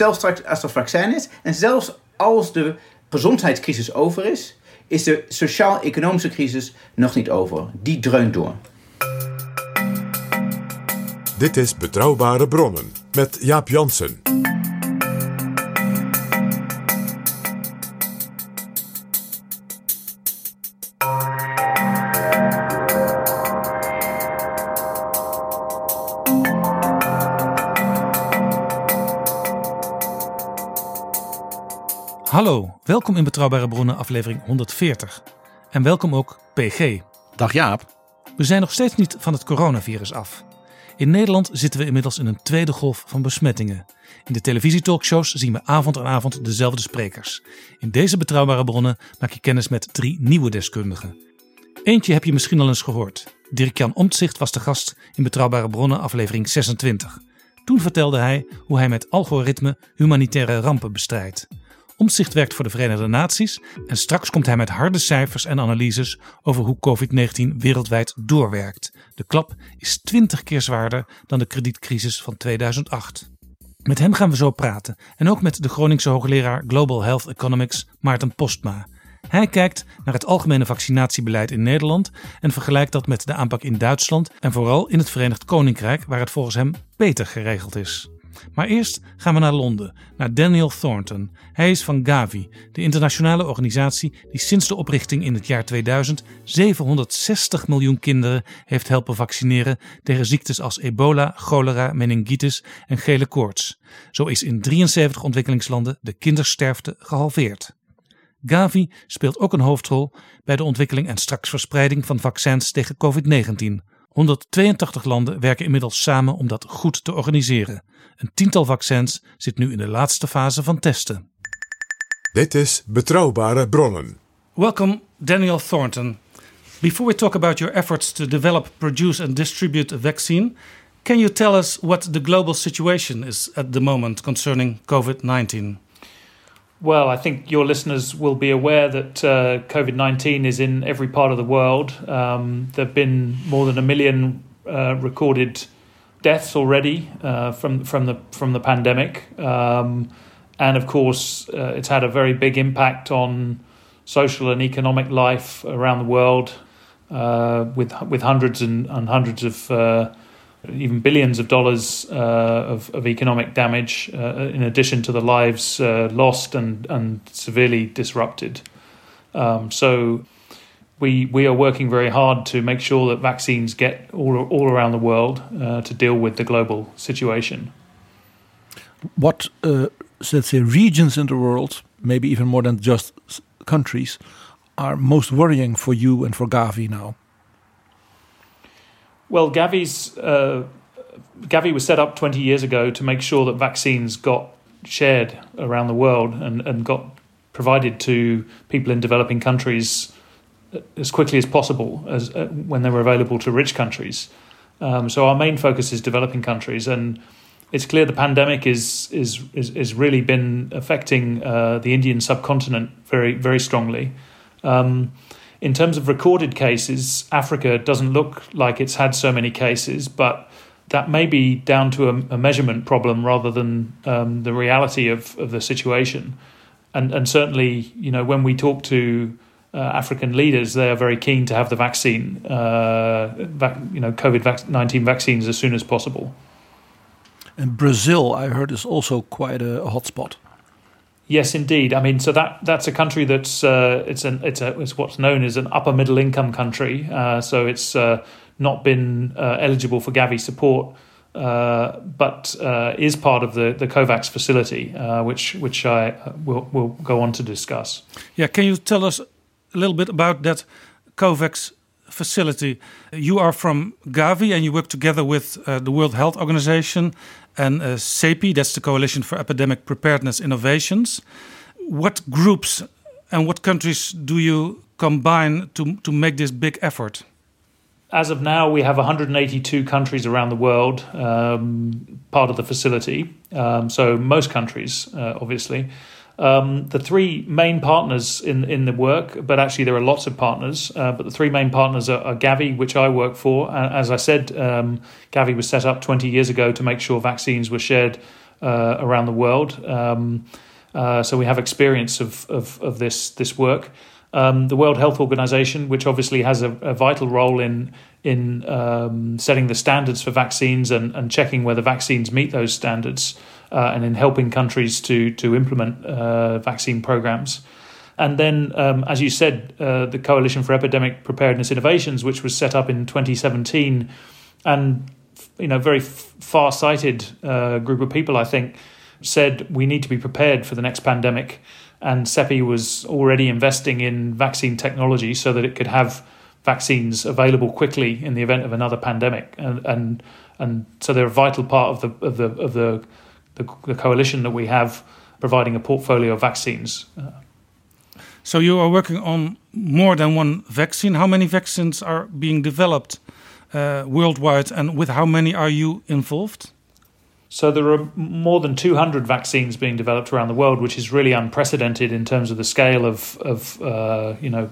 Zelfs straks als er vaccin is en zelfs als de gezondheidscrisis over is, is de sociaal-economische crisis nog niet over. Die dreunt door. Dit is Betrouwbare Bronnen met Jaap Jansen. Welkom in Betrouwbare Bronnen aflevering 140. En welkom ook PG. Dag Jaap. We zijn nog steeds niet van het coronavirus af. In Nederland zitten we inmiddels in een tweede golf van besmettingen. In de televisietalkshows zien we avond aan avond dezelfde sprekers. In deze Betrouwbare Bronnen maak je kennis met drie nieuwe deskundigen. Eentje heb je misschien al eens gehoord. Dirk-Jan Omtzigt was de gast in Betrouwbare Bronnen aflevering 26. Toen vertelde hij hoe hij met algoritme humanitaire rampen bestrijdt. Omtzigt werkt voor de Verenigde Naties en straks komt hij met harde cijfers en analyses over hoe COVID-19 wereldwijd doorwerkt. De klap is 20 keer zwaarder dan de kredietcrisis van 2008. Met hem gaan we zo praten en ook met de Groningse hoogleraar Global Health Economics Maarten Postma. Hij kijkt naar het algemene vaccinatiebeleid in Nederland en vergelijkt dat met de aanpak in Duitsland en vooral in het Verenigd Koninkrijk, waar het volgens hem beter geregeld is. Maar eerst gaan we naar Londen, naar Daniel Thornton. Hij is van Gavi, de internationale organisatie die sinds de oprichting in het jaar 2000 760 miljoen kinderen heeft helpen vaccineren tegen ziektes als ebola, cholera, meningitis en gele koorts. Zo is in 73 ontwikkelingslanden de kindersterfte gehalveerd. Gavi speelt ook een hoofdrol bij de ontwikkeling en straks verspreiding van vaccins tegen COVID-19. 182 landen werken inmiddels samen om dat goed te organiseren. Een tiental vaccins zit nu in de laatste fase van testen. Dit is Betrouwbare Bronnen. Welcome, Daniel Thornton. Before we talk about your efforts to develop, produce, and distribute a vaccine, can you tell us what the global situation is at the moment concerning COVID 19? Well, I think your listeners will be aware that uh, COVID 19 is in every part of the world. Um, there have been more than a million uh, recorded deaths already uh, from, from, the, from the pandemic. Um, and of course, uh, it's had a very big impact on social and economic life around the world uh, with, with hundreds and, and hundreds of uh, even billions of dollars uh, of, of economic damage, uh, in addition to the lives uh, lost and, and severely disrupted. Um, so, we we are working very hard to make sure that vaccines get all all around the world uh, to deal with the global situation. What, uh, let's say, regions in the world, maybe even more than just countries, are most worrying for you and for Gavi now? Well, Gavi's uh, Gavi was set up 20 years ago to make sure that vaccines got shared around the world and, and got provided to people in developing countries as quickly as possible as uh, when they were available to rich countries. Um, so our main focus is developing countries, and it's clear the pandemic is is is, is really been affecting uh, the Indian subcontinent very very strongly. Um, in terms of recorded cases, Africa doesn't look like it's had so many cases, but that may be down to a, a measurement problem rather than um, the reality of, of the situation. And and certainly, you know, when we talk to uh, African leaders, they are very keen to have the vaccine, uh, vac- you know, COVID nineteen vaccines as soon as possible. And Brazil, I heard, is also quite a, a hotspot. Yes, indeed. I mean, so that that's a country that's uh, it's an it's a it's what's known as an upper middle income country. Uh, so it's uh, not been uh, eligible for Gavi support, uh, but uh, is part of the the COVAX facility, which which I will will go on to discuss. Yeah, can you tell us a little bit about that COVAX facility? You are from Gavi, and you work together with the World Health Organization and uh, CEPI, that's the Coalition for Epidemic Preparedness Innovations. What groups and what countries do you combine to, to make this big effort? As of now, we have 182 countries around the world um, part of the facility. Um, so, most countries, uh, obviously. Um, the three main partners in in the work, but actually there are lots of partners. Uh, but the three main partners are, are, Gavi, which I work for. as I said, um, Gavi was set up 20 years ago to make sure vaccines were shared uh, around the world. Um, uh, so we have experience of of, of this this work. Um, the World Health Organization, which obviously has a, a vital role in in um, setting the standards for vaccines and, and checking whether vaccines meet those standards uh, and in helping countries to to implement uh, vaccine programs. And then, um, as you said, uh, the Coalition for Epidemic Preparedness Innovations, which was set up in 2017, and you know, very f- far-sighted uh, group of people, I think, said we need to be prepared for the next pandemic. And CEPI was already investing in vaccine technology so that it could have vaccines available quickly in the event of another pandemic. And and, and so they're a vital part of the of the of the the, the coalition that we have providing a portfolio of vaccines. So you are working on more than one vaccine. How many vaccines are being developed uh, worldwide, and with how many are you involved? So there are more than 200 vaccines being developed around the world, which is really unprecedented in terms of the scale of, of uh, you know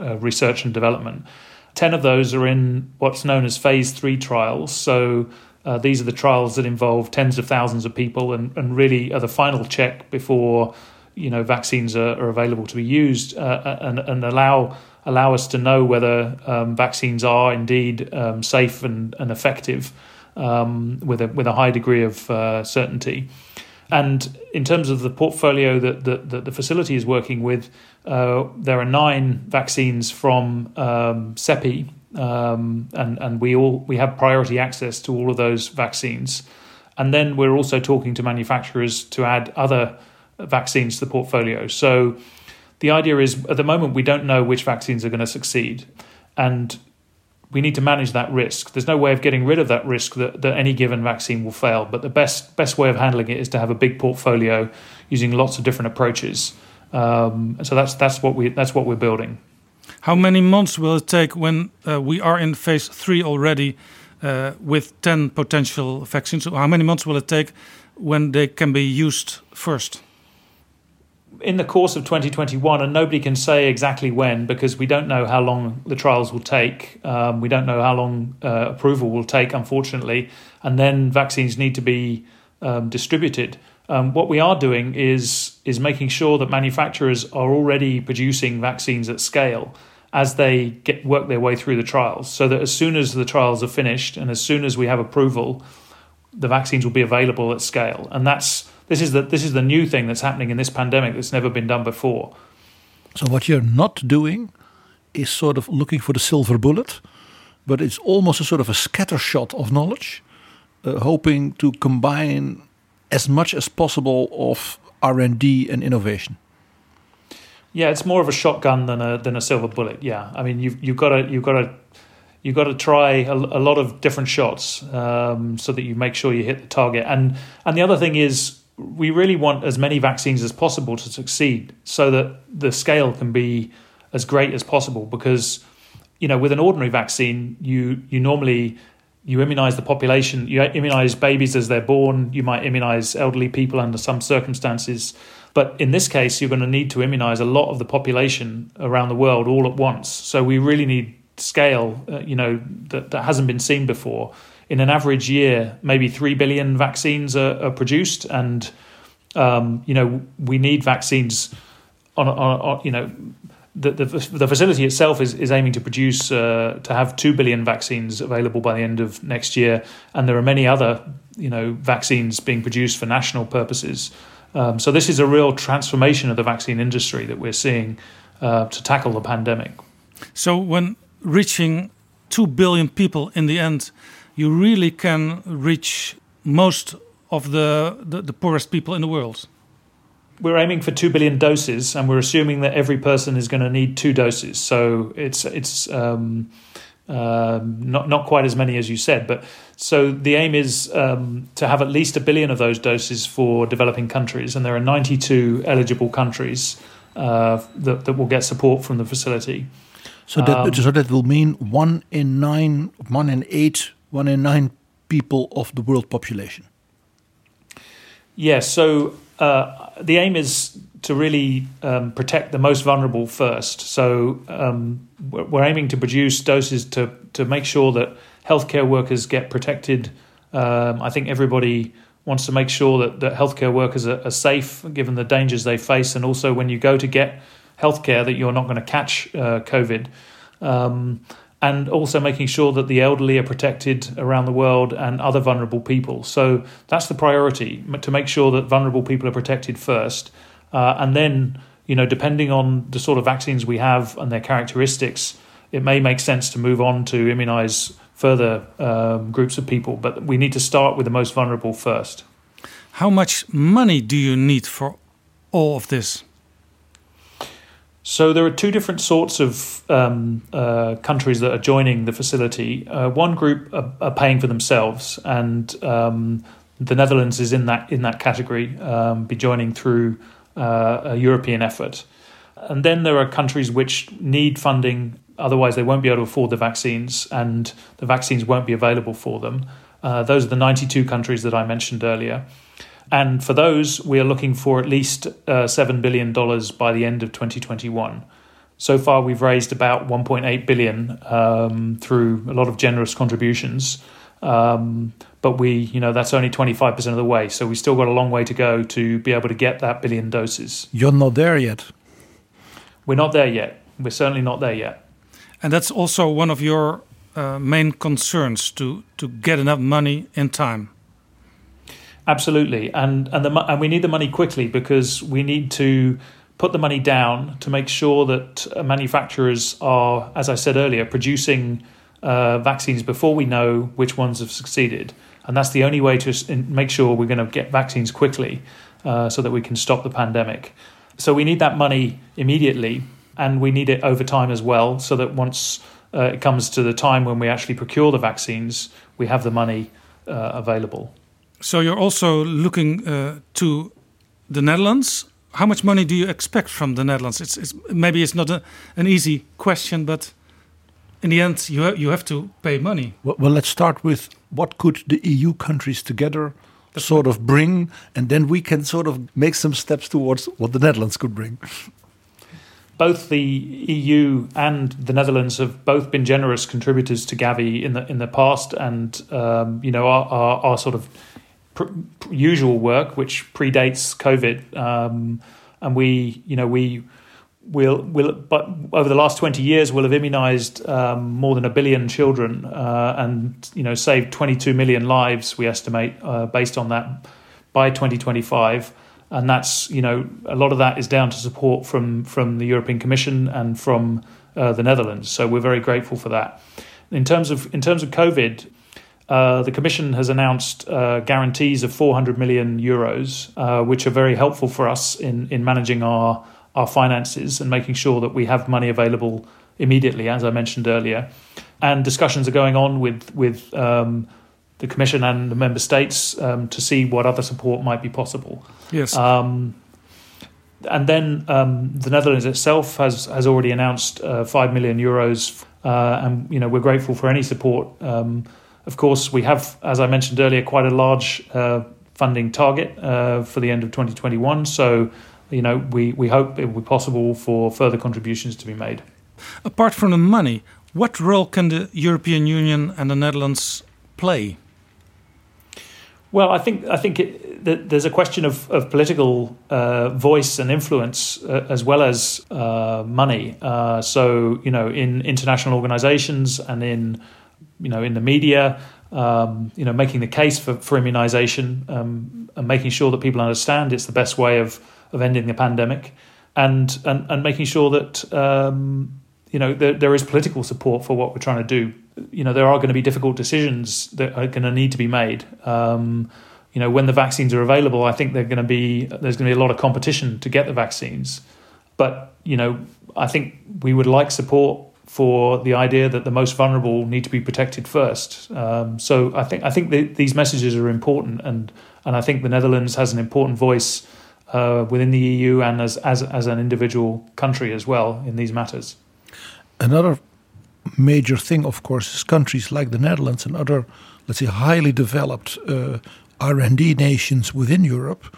uh, research and development. Ten of those are in what's known as phase three trials. So uh, these are the trials that involve tens of thousands of people and, and really are the final check before you know vaccines are, are available to be used uh, uh, and, and allow allow us to know whether um, vaccines are indeed um, safe and, and effective um, with a with a high degree of uh, certainty. And in terms of the portfolio that, that, that the facility is working with, uh, there are nine vaccines from um, CEPI, um, and and we all we have priority access to all of those vaccines, and then we're also talking to manufacturers to add other vaccines to the portfolio. So the idea is at the moment we don't know which vaccines are going to succeed, and we need to manage that risk. There's no way of getting rid of that risk that, that any given vaccine will fail, but the best best way of handling it is to have a big portfolio using lots of different approaches. Um, so that's that's what we that's what we're building. How many months will it take when uh, we are in phase three already uh, with 10 potential vaccines? How many months will it take when they can be used first? In the course of 2021, and nobody can say exactly when because we don't know how long the trials will take. Um, we don't know how long uh, approval will take, unfortunately. And then vaccines need to be um, distributed. Um, what we are doing is is making sure that manufacturers are already producing vaccines at scale as they get work their way through the trials, so that as soon as the trials are finished and as soon as we have approval, the vaccines will be available at scale. And that's this is the this is the new thing that's happening in this pandemic that's never been done before. So what you're not doing is sort of looking for the silver bullet, but it's almost a sort of a scattershot of knowledge, uh, hoping to combine as much as possible of R&D and innovation. Yeah, it's more of a shotgun than a than a silver bullet. Yeah, I mean you've you've got to you've got to you've got to try a, a lot of different shots um, so that you make sure you hit the target. And and the other thing is we really want as many vaccines as possible to succeed, so that the scale can be as great as possible. Because you know with an ordinary vaccine, you you normally you immunize the population, you immunize babies as they're born, you might immunize elderly people under some circumstances. But in this case, you're going to need to immunize a lot of the population around the world all at once. So we really need scale, uh, you know, that, that hasn't been seen before. In an average year, maybe 3 billion vaccines are, are produced. And, um, you know, we need vaccines on, on, on, you know, the, the, the facility itself is, is aiming to produce uh, to have two billion vaccines available by the end of next year, and there are many other you know vaccines being produced for national purposes. Um, so this is a real transformation of the vaccine industry that we're seeing uh, to tackle the pandemic. So when reaching two billion people in the end, you really can reach most of the, the, the poorest people in the world we're aiming for two billion doses, and we're assuming that every person is going to need two doses. So it's it's um, uh, not not quite as many as you said, but so the aim is um, to have at least a billion of those doses for developing countries, and there are 92 eligible countries uh, that that will get support from the facility. So that um, so that will mean one in nine, one in eight, one in nine people of the world population. Yes. So uh, the aim is to really um, protect the most vulnerable first. So um, we're, aiming to produce doses to to make sure that healthcare workers get protected. Um, I think everybody wants to make sure that, that healthcare workers are, are, safe given the dangers they face, and also when you go to get healthcare, that you're not going to catch uh, COVID. Um, and also making sure that the elderly are protected around the world and other vulnerable people. So that's the priority to make sure that vulnerable people are protected first, uh, and then you know depending on the sort of vaccines we have and their characteristics, it may make sense to move on to immunize further um, groups of people. But we need to start with the most vulnerable first. How much money do you need for all of this? So there are two different sorts of um, uh, countries that are joining the facility. Uh, one group are, are, paying for themselves, and um, the Netherlands is in that in that category, um, be joining through uh, a European effort. And then there are countries which need funding, otherwise they won't be able to afford the vaccines, and the vaccines won't be available for them. Uh, those are the 92 countries that I mentioned earlier. And for those, we are looking for at least uh, $7 billion by the end of 2021. So far, we've raised about 1.8 billion um, through a lot of generous contributions. Um, but we, you know, that's only 25% of the way. So we still got a long way to go to be able to get that billion doses. You're not there yet. We're not there yet. We're certainly not there yet. And that's also one of your uh, main concerns to, to get enough money in time. Absolutely, and and the and we need the money quickly because we need to put the money down to make sure that uh, manufacturers are, as I said earlier, producing uh, vaccines before we know which ones have succeeded, and that's the only way to make sure we're going to get vaccines quickly, uh, so that we can stop the pandemic. So we need that money immediately, and we need it over time as well, so that once uh, it comes to the time when we actually procure the vaccines, we have the money uh, available. So you're also looking uh, to the Netherlands. How much money do you expect from the Netherlands? It's, it's maybe it's not a, an easy question, but in the end, you ha you have to pay money. Well, well, let's start with what could the EU countries together sort of bring, and then we can sort of make some steps towards what the Netherlands could bring. both the EU and the Netherlands have both been generous contributors to Gavi in the in the past, and um, you know are, our, our sort of pr- usual work, which predates COVID, um, and we, you know, we will will but over the last 20 years we'll have immunized um, more than a billion children uh, and you know saved 22 million lives we estimate uh, based on that by 2025 and that's you know a lot of that is down to support from from the European Commission and from uh, the Netherlands. So we're very grateful for that. In terms of in terms of covid uh, the Commission has announced uh, guarantees of 400 million euros, uh, which are very helpful for us in, in managing our, our finances and making sure that we have money available immediately, as I mentioned earlier. And discussions are going on with, with um, the Commission and the Member States um, to see what other support might be possible. Yes. Um, and then um, the Netherlands itself has, has already announced uh, 5 million euros. Uh, and, you know, we're grateful for any support um, of course, we have, as I mentioned earlier, quite a large uh, funding target uh, for the end of 2021. So, you know, we, we hope it will be possible for further contributions to be made. Apart from the money, what role can the European Union and the Netherlands play? Well, I think I think it, th- there's a question of, of political uh, voice and influence uh, as well as uh, money. Uh, so you know, in international organisations and in you know in the media, um, you know, making the case for, for immunisation um, and making sure that people understand it's the best way of of ending the pandemic, and and, and making sure that um, you know there, there is political support for what we're trying to do you know there are going to be difficult decisions that are going to need to be made. Um, you know, when the vaccines are available, I think they're going to be there's going to be a lot of competition to get the vaccines. But you know, I think we would like support for the idea that the most vulnerable need to be protected first. Um, so I think I think the, these messages are important, and and I think the Netherlands has an important voice uh, within the EU and as as as an individual country as well in these matters. Another major thing, of course, is countries like the Netherlands and other, let's say, highly developed uh, R&D nations within Europe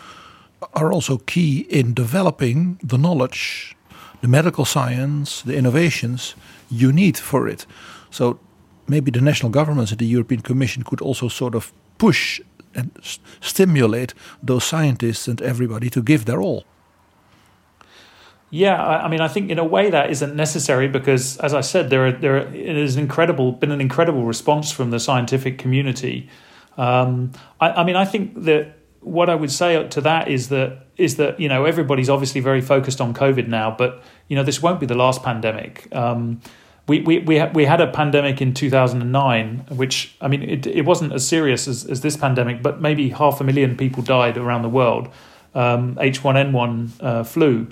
are also key in developing the knowledge, the medical science, the innovations you need for it. So maybe the national governments and the European Commission could also sort of push and stimulate those scientists and everybody to give their all. Yeah, I, mean, I think in a way that isn't necessary because, as I said, there are, has incredible been an incredible response from the scientific community. Um, I, I mean, I think that what I would say to that is that is that you know everybody's obviously very focused on COVID now, but you know this won't be the last pandemic. Um, we we we, ha- we had a pandemic in 2009, which I mean it it wasn't as serious as, as this pandemic, but maybe half a million people died around the world. Um, H1N1 uh, flu.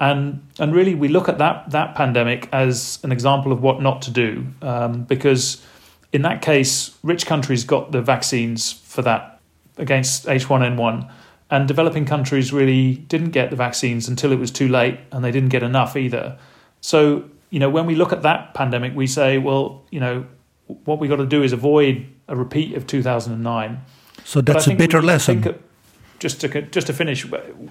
And and really, we look at that that pandemic as an example of what not to do, um, because in that case, rich countries got the vaccines for that against H1N1, and developing countries really didn't get the vaccines until it was too late, and they didn't get enough either. So you know, when we look at that pandemic, we say, well, you know, what we got to do is avoid a repeat of 2009. So that's a bitter lesson just to just to finish,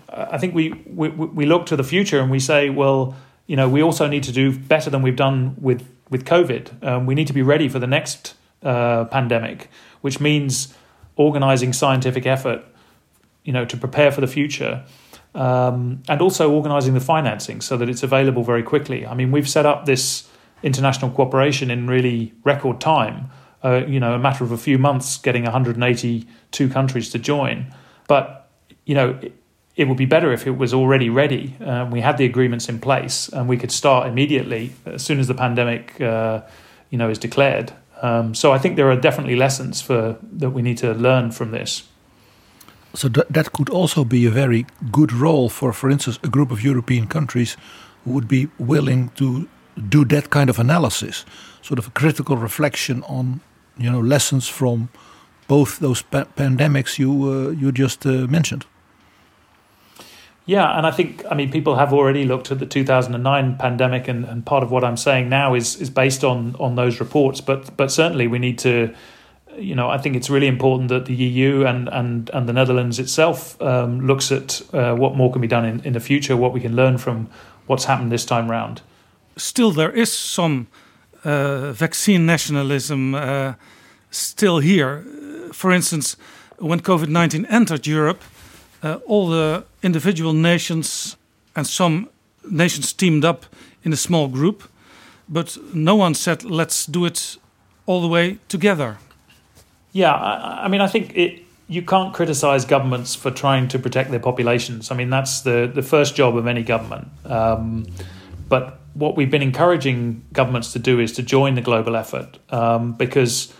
I think we, we we look to the future and we say, well, you know, we also need to do better than we've done with with COVID. Um, we need to be ready for the next uh, pandemic, which means organizing scientific effort, you know, to prepare for the future. Um, and also organizing the financing so that it's available very quickly. I mean, we've set up this international cooperation in really record time. Uh, you know, a matter of a few months, getting 182 countries to join. But you know, it, it would be better if it was already ready. Uh, we had the agreements in place, and we could start immediately as soon as the pandemic, uh, you know, is declared. Um, so I think there are definitely lessons for that we need to learn from this. So th- that could also be a very good role for, for instance, a group of European countries who would be willing to do that kind of analysis, sort of a critical reflection on, you know, lessons from both those pa pandemics you uh, you just uh, mentioned. Yeah, and I think I mean people have already looked at the 2009 pandemic, and, and part of what I'm saying now is is based on on those reports. But but certainly we need to, you know, I think it's really important that the EU and and and the Netherlands itself um, looks at uh, what more can be done in in the future, what we can learn from what's happened this time round. Still, there is some uh, vaccine nationalism uh, still here for instance, when COVID 19 entered Europe, uh, all the individual nations and some nations teamed up in a small group, but no one said, let's do it all the way together. Yeah, I, I mean, I think it, you can't criticize governments for trying to protect their populations. I mean, that's the, the first job of any government. Um, but what we've been encouraging governments to do is to join the global effort um, because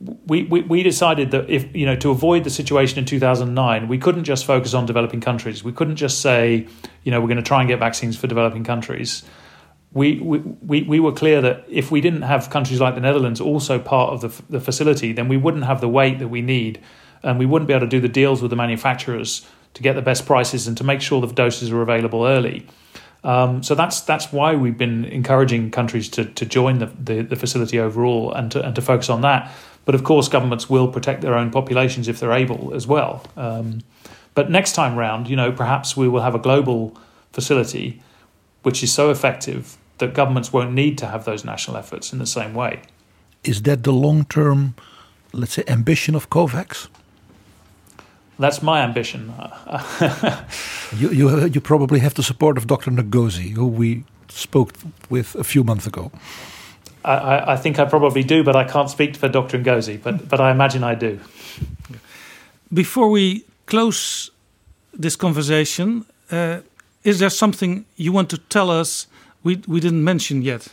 we, we, we decided that if you know to avoid the situation in 2009 we couldn't just focus on developing countries. We couldn't just say you know we're going to try and get vaccines for developing countries. We, we, we were clear that if we didn't have countries like the Netherlands also part of the, the facility then we wouldn't have the weight that we need and we wouldn't be able to do the deals with the manufacturers to get the best prices and to make sure the doses are available early. Um, so that's that's why we've been encouraging countries to, to join the, the, the facility overall and to, and to focus on that but of course, governments will protect their own populations if they're able as well. Um, but next time round, you know, perhaps we will have a global facility which is so effective that governments won't need to have those national efforts in the same way. Is that the long term, let's say, ambition of COVAX? that's my ambition. you, you, you probably have the support of Dr. Ngozi, who we spoke with a few months ago. I, I, think I probably do, but I can't speak for Dr. Ngozi, but, but I imagine I do. Before we close this conversation, uh, is there something you want to tell us we, we didn't mention yet?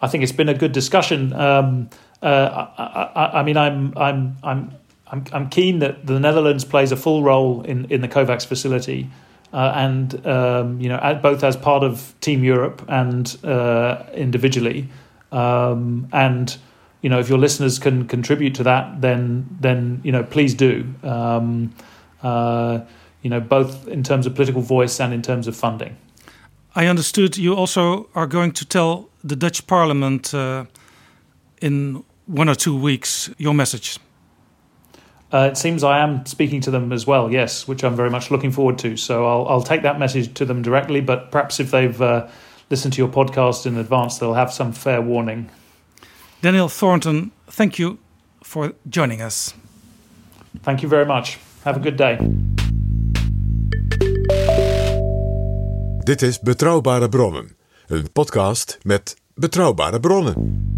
I think it's been a good discussion. Um, uh, I, I, I, mean, I'm, I'm, I'm, I'm, I'm keen that the Netherlands plays a full role in, in the COVAX facility. Uh, and um, you know, both as part of Team Europe and uh, individually. Um, and you know, if your listeners can contribute to that, then then you know, please do. Um, uh, you know, both in terms of political voice and in terms of funding. I understood you also are going to tell the Dutch Parliament uh, in one or two weeks your message. Uh, it seems I am speaking to them as well, yes, which I'm very much looking forward to. So I'll, I'll take that message to them directly, but perhaps if they've uh, listened to your podcast in advance, they'll have some fair warning. Daniel Thornton, thank you for joining us. Thank you very much. Have a good day. Dit is Betrouwbare Bronnen, een podcast met betrouwbare bronnen.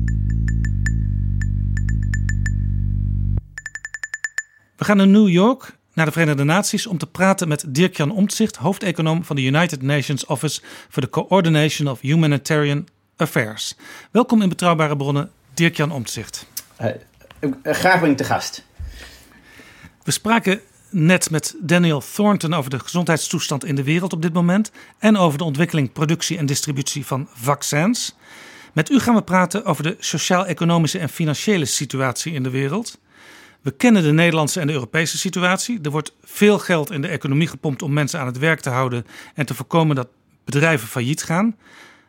We gaan naar New York, naar de Verenigde Naties, om te praten met Dirk-Jan Omtzigt, hoofdeconoom van de United Nations Office for the Coordination of Humanitarian Affairs. Welkom in Betrouwbare Bronnen, Dirk-Jan Omtzigt. Uh, graag ben ik te gast. We spraken net met Daniel Thornton over de gezondheidstoestand in de wereld op dit moment en over de ontwikkeling, productie en distributie van vaccins. Met u gaan we praten over de sociaal-economische en financiële situatie in de wereld. We kennen de Nederlandse en de Europese situatie. Er wordt veel geld in de economie gepompt om mensen aan het werk te houden en te voorkomen dat bedrijven failliet gaan.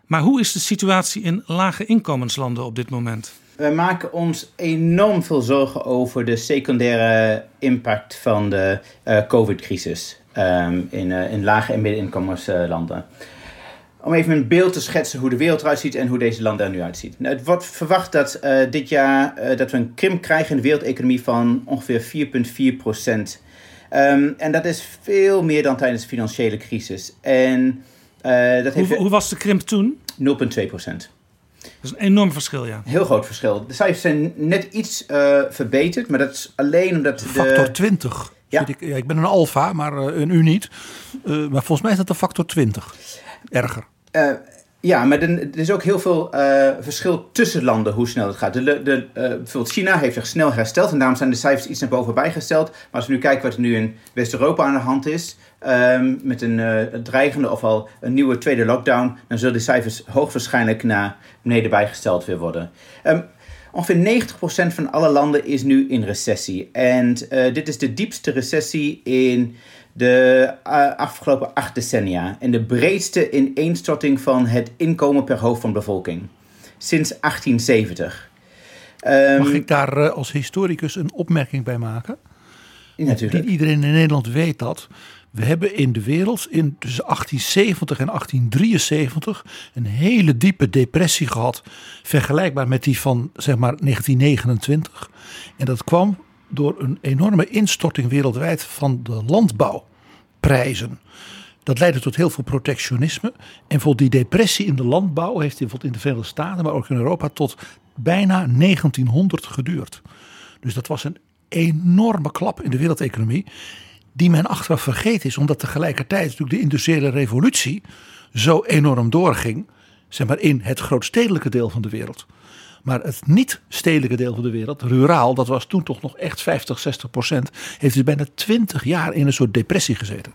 Maar hoe is de situatie in lage inkomenslanden op dit moment? We maken ons enorm veel zorgen over de secundaire impact van de uh, COVID-crisis um, in, uh, in lage en middeninkomenslanden om even een beeld te schetsen hoe de wereld eruit ziet en hoe deze landen er nu uitziet. Nou, het wordt verwacht dat uh, dit jaar uh, dat we een krimp krijgen in de wereldeconomie van ongeveer 4,4 procent. Um, en dat is veel meer dan tijdens de financiële crisis. En, uh, dat heeft hoe, hoe, was de krimp toen? 0,2 procent. Dat is een enorm verschil, ja. Heel groot verschil. De cijfers zijn net iets verbeterd, maar dat is alleen omdat... De... Factor 20. Ja. Ik, ja, ik ben een alfa, maar een u niet. maar volgens mij is dat een factor 20 erger. Uh, ja, maar er is ook heel veel uh, verschil tussen landen hoe snel het gaat. De, de, bijvoorbeeld China heeft zich snel hersteld en daarom zijn de cijfers iets naar boven bijgesteld. Maar als we nu kijken wat er nu in West-Europa aan de hand is, um, met een dreigende of al een nieuwe tweede lockdown, dan zullen die cijfers hoogwaarschijnlijk naar beneden bijgesteld weer worden. Um, ongeveer 90% van alle landen is nu in recessie. En dit is de diepste recessie in de uh, afgelopen acht decennia en de breedste ineenstorting van het inkomen per hoofd van bevolking sinds 1870. Um, Mag ik daar uh, als historicus een opmerking bij maken? Natuurlijk. Niet iedereen in Nederland weet dat. We hebben in de wereld in tussen 1870 en 1873 een hele diepe depressie gehad, vergelijkbaar met die van zeg maar 1929. En dat kwam door een enorme instorting wereldwijd van de landbouwprijzen. Dat leidde tot heel veel protectionisme. En voor die depressie in de landbouw heeft in de Verenigde Staten, maar ook in Europa, tot bijna 1900 geduurd. Dus dat was een enorme klap in de wereldeconomie. Die men achteraf vergeten is, omdat tegelijkertijd natuurlijk de industriële revolutie zo enorm doorging. Zeg maar in het grootstedelijke deel van de wereld. Maar het niet-stedelijke deel van de wereld, ruraal, dat was toen toch nog echt 50, 60 procent, heeft dus bijna 20 jaar in een soort depressie gezeten.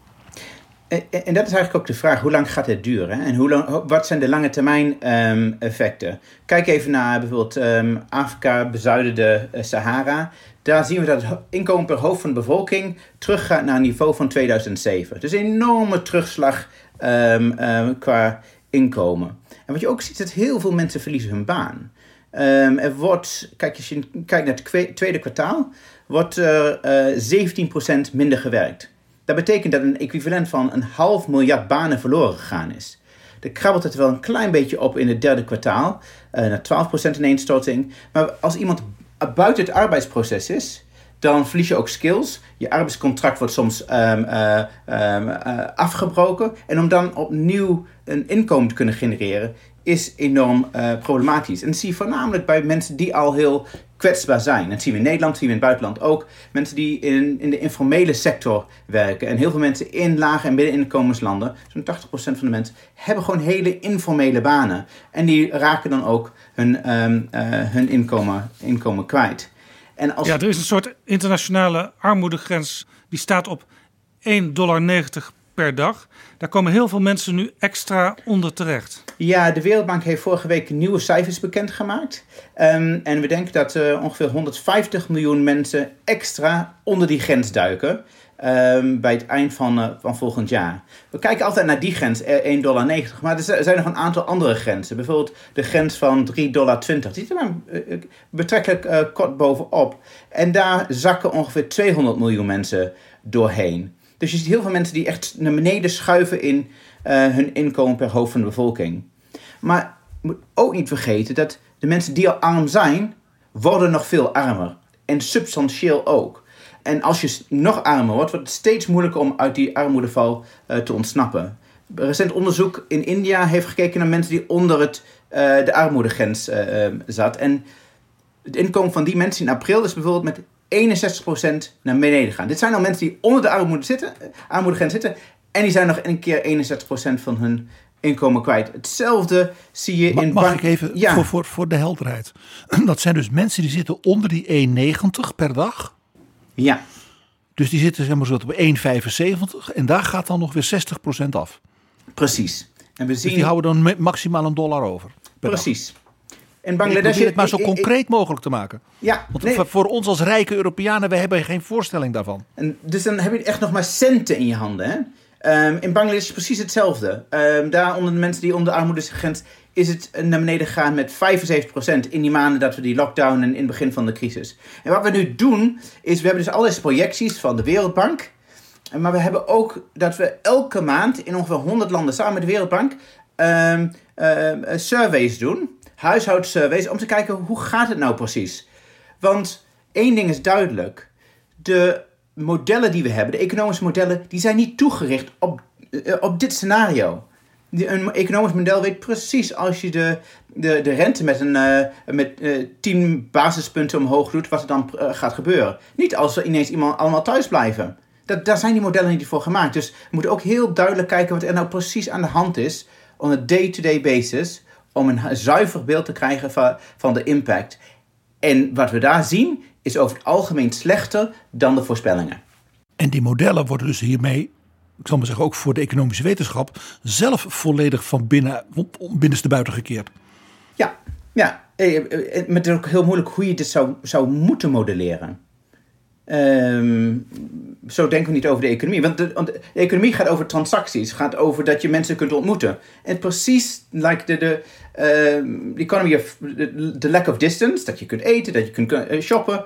En, en, dat is eigenlijk ook de vraag: hoe lang gaat het duren? En hoe lang, wat zijn de lange termijn um, effecten? Kijk even naar bijvoorbeeld um, Afrika, bezuidende uh, Sahara. Daar zien we dat het inkomen per hoofd van de bevolking teruggaat naar het niveau van 2007. Dus een enorme terugslag um, qua inkomen. En wat je ook ziet, is dat heel veel mensen verliezen hun baan. Um, er wordt, kijk, als je kijkt naar het tweede kwartaal, wordt er uh, 17% minder gewerkt. Dat betekent dat een equivalent van een half miljard banen verloren gegaan is. Er krabbelt het wel een klein beetje op in het derde kwartaal, uh, naar 12% ineenstorting. Maar als iemand buiten het arbeidsproces is, dan verlies je ook skills. Je arbeidscontract wordt soms ehm, eh, ehm, eh, afgebroken. En om dan opnieuw een inkomen te kunnen genereren, is enorm eh, problematisch. En dat zie je voornamelijk bij mensen die al heel kwetsbaar zijn. Dat zien we in Nederland, zien we in het buitenland ook. Mensen die in, in de informele sector werken. En heel veel mensen in lage en middeninkomenslanden, zo'n 80% van de mensen, hebben gewoon hele informele banen. En die raken dan ook hun, ehm, hun inkomen, inkomen kwijt. En als... Ja, er is een soort internationale armoedegrens die staat op 1,90 dollar per dag. Daar komen heel veel mensen nu extra onder terecht. Ja, de Wereldbank heeft vorige week nieuwe cijfers bekendgemaakt. Um, en we denken dat uh, ongeveer 150 miljoen mensen extra onder die grens duiken. Um, bij het eind van, uh, van volgend jaar. We kijken altijd naar die grens, 1,90 eh, dollar. Maar er zijn nog een aantal andere grenzen. Bijvoorbeeld de grens van 3,20 dollar. Die zit er maar betrekkelijk kort bovenop. En daar zakken ongeveer 200 miljoen mensen doorheen. Dus je ziet heel veel mensen die echt naar beneden schuiven in hun inkomen per hoofd van de bevolking. Maar moet ook niet vergeten dat de mensen die al arm zijn, worden nog veel armer. En substantieel ook. En als je nog armer wordt, wordt het steeds moeilijker om uit die armoedeval uh, te ontsnappen. Recent onderzoek in India heeft gekeken naar mensen die onder het, uh, de armoedegrens uh, zat. En het inkomen van die mensen in april is bijvoorbeeld met 61% naar beneden gegaan. Dit zijn al mensen die onder de armoede zitten, armoedegrens zitten. En die zijn nog een keer 61% van hun inkomen kwijt. Hetzelfde zie je in... Mag ik even ja. voor, voor, voor de helderheid. Dat zijn dus mensen die zitten onder die 1,90 per dag. Ja. Dus die zitten zeg maar zo op 1,75 en daar gaat dan nog weer 60% af. Precies. En we zien... Dus die houden dan maximaal een dollar over. Precies. In Bangladesh... het maar zo concreet mogelijk te maken. Ja. Want voor ons als rijke Europeanen, we hebben geen voorstelling daarvan. En dus dan heb je echt nog maar centen in je handen. Hè? Um, in Bangladesh is precies hetzelfde. Um, daar onder de mensen die onder de armoedegrens is het naar beneden gegaan met 75% in die maanden dat we die lockdown en in het begin van de crisis. En wat we nu doen, is we hebben dus alle projecties van de Wereldbank. Maar we hebben ook dat we elke maand in ongeveer 100 landen samen met de Wereldbank um, surveys doen. Huishoudsurveys, om te kijken hoe gaat het nou precies. Want één ding is duidelijk. De modellen die we hebben, de economische modellen, die zijn niet toegericht op, eh, op dit scenario een economisch model weet precies als je de, de, de rente met, een, uh, met uh, eh, 10 basispunten omhoog doet, wat er dan gaat gebeuren. Niet als er ineens iemand allemaal thuis blijven. Dat, daar zijn die modellen niet voor gemaakt. Dus we moeten ook heel duidelijk kijken wat er nou precies aan de hand is, on a day-to-day basis, om een zuiver beeld te krijgen van, van de impact. En wat we daar zien, is over het algemeen slechter dan de voorspellingen. En die modellen worden dus hiermee ik zal maar zeggen, ook voor de economische wetenschap, zelf volledig van binnen, binnenste buiten gekeerd. Ja, ja. Eh, eh, eh, maar het is ook heel moeilijk hoe je dit zou, zou moeten modelleren. Um, zo denken we niet over de economie. Want de, economie gaat over transacties, gaat over dat je mensen kunt ontmoeten. En precies like de, de uh, economy of the lack of distance, dat je kunt eten, dat je kunt shoppen.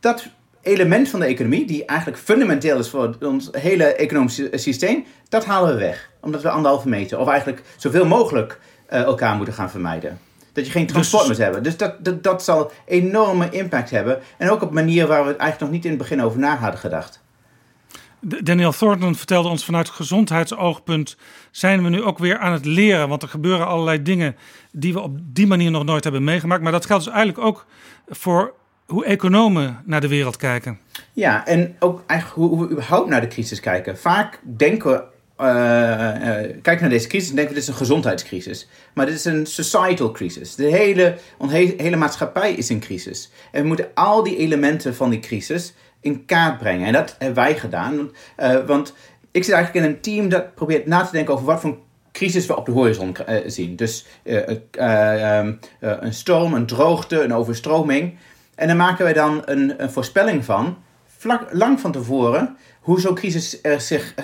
Dat element van de economie, die eigenlijk fundamenteel is voor ons hele economische systeem, dat halen we weg. Omdat we anderhalve meter, of eigenlijk zoveel mogelijk uh, elkaar moeten gaan vermijden. Dat je geen dus- transport dus, hebben. Dus dat, dat, dat zal enorme impact hebben. En ook op manier waar we het eigenlijk nog niet in het begin over na hadden gedacht. Daniel Thornton vertelde ons vanuit gezondheidsoogpunt zijn we nu ook weer aan het leren. Want er gebeuren allerlei dingen die we op die manier nog nooit hebben meegemaakt. Maar dat geldt dus eigenlijk ook voor hoe economen naar de wereld kijken. Ja, en ook eigenlijk hoe we überhaupt naar de crisis kijken. Vaak denken we, uh, uh, kijken naar deze crisis en denken we dit is een gezondheidscrisis. Maar dit is een societal crisis. De hele, hele maatschappij is in crisis. En we moeten al die elementen van die crisis in kaart brengen. En dat hebben wij gedaan. Want ik zit eigenlijk in een team dat probeert na te denken over wat voor crisis we op de horizon zien. Dus um, een storm, een droogte, een overstroming. En dan maken wij dan een, een voorspelling van, vlak, lang van tevoren, hoe zo'n crisis er zich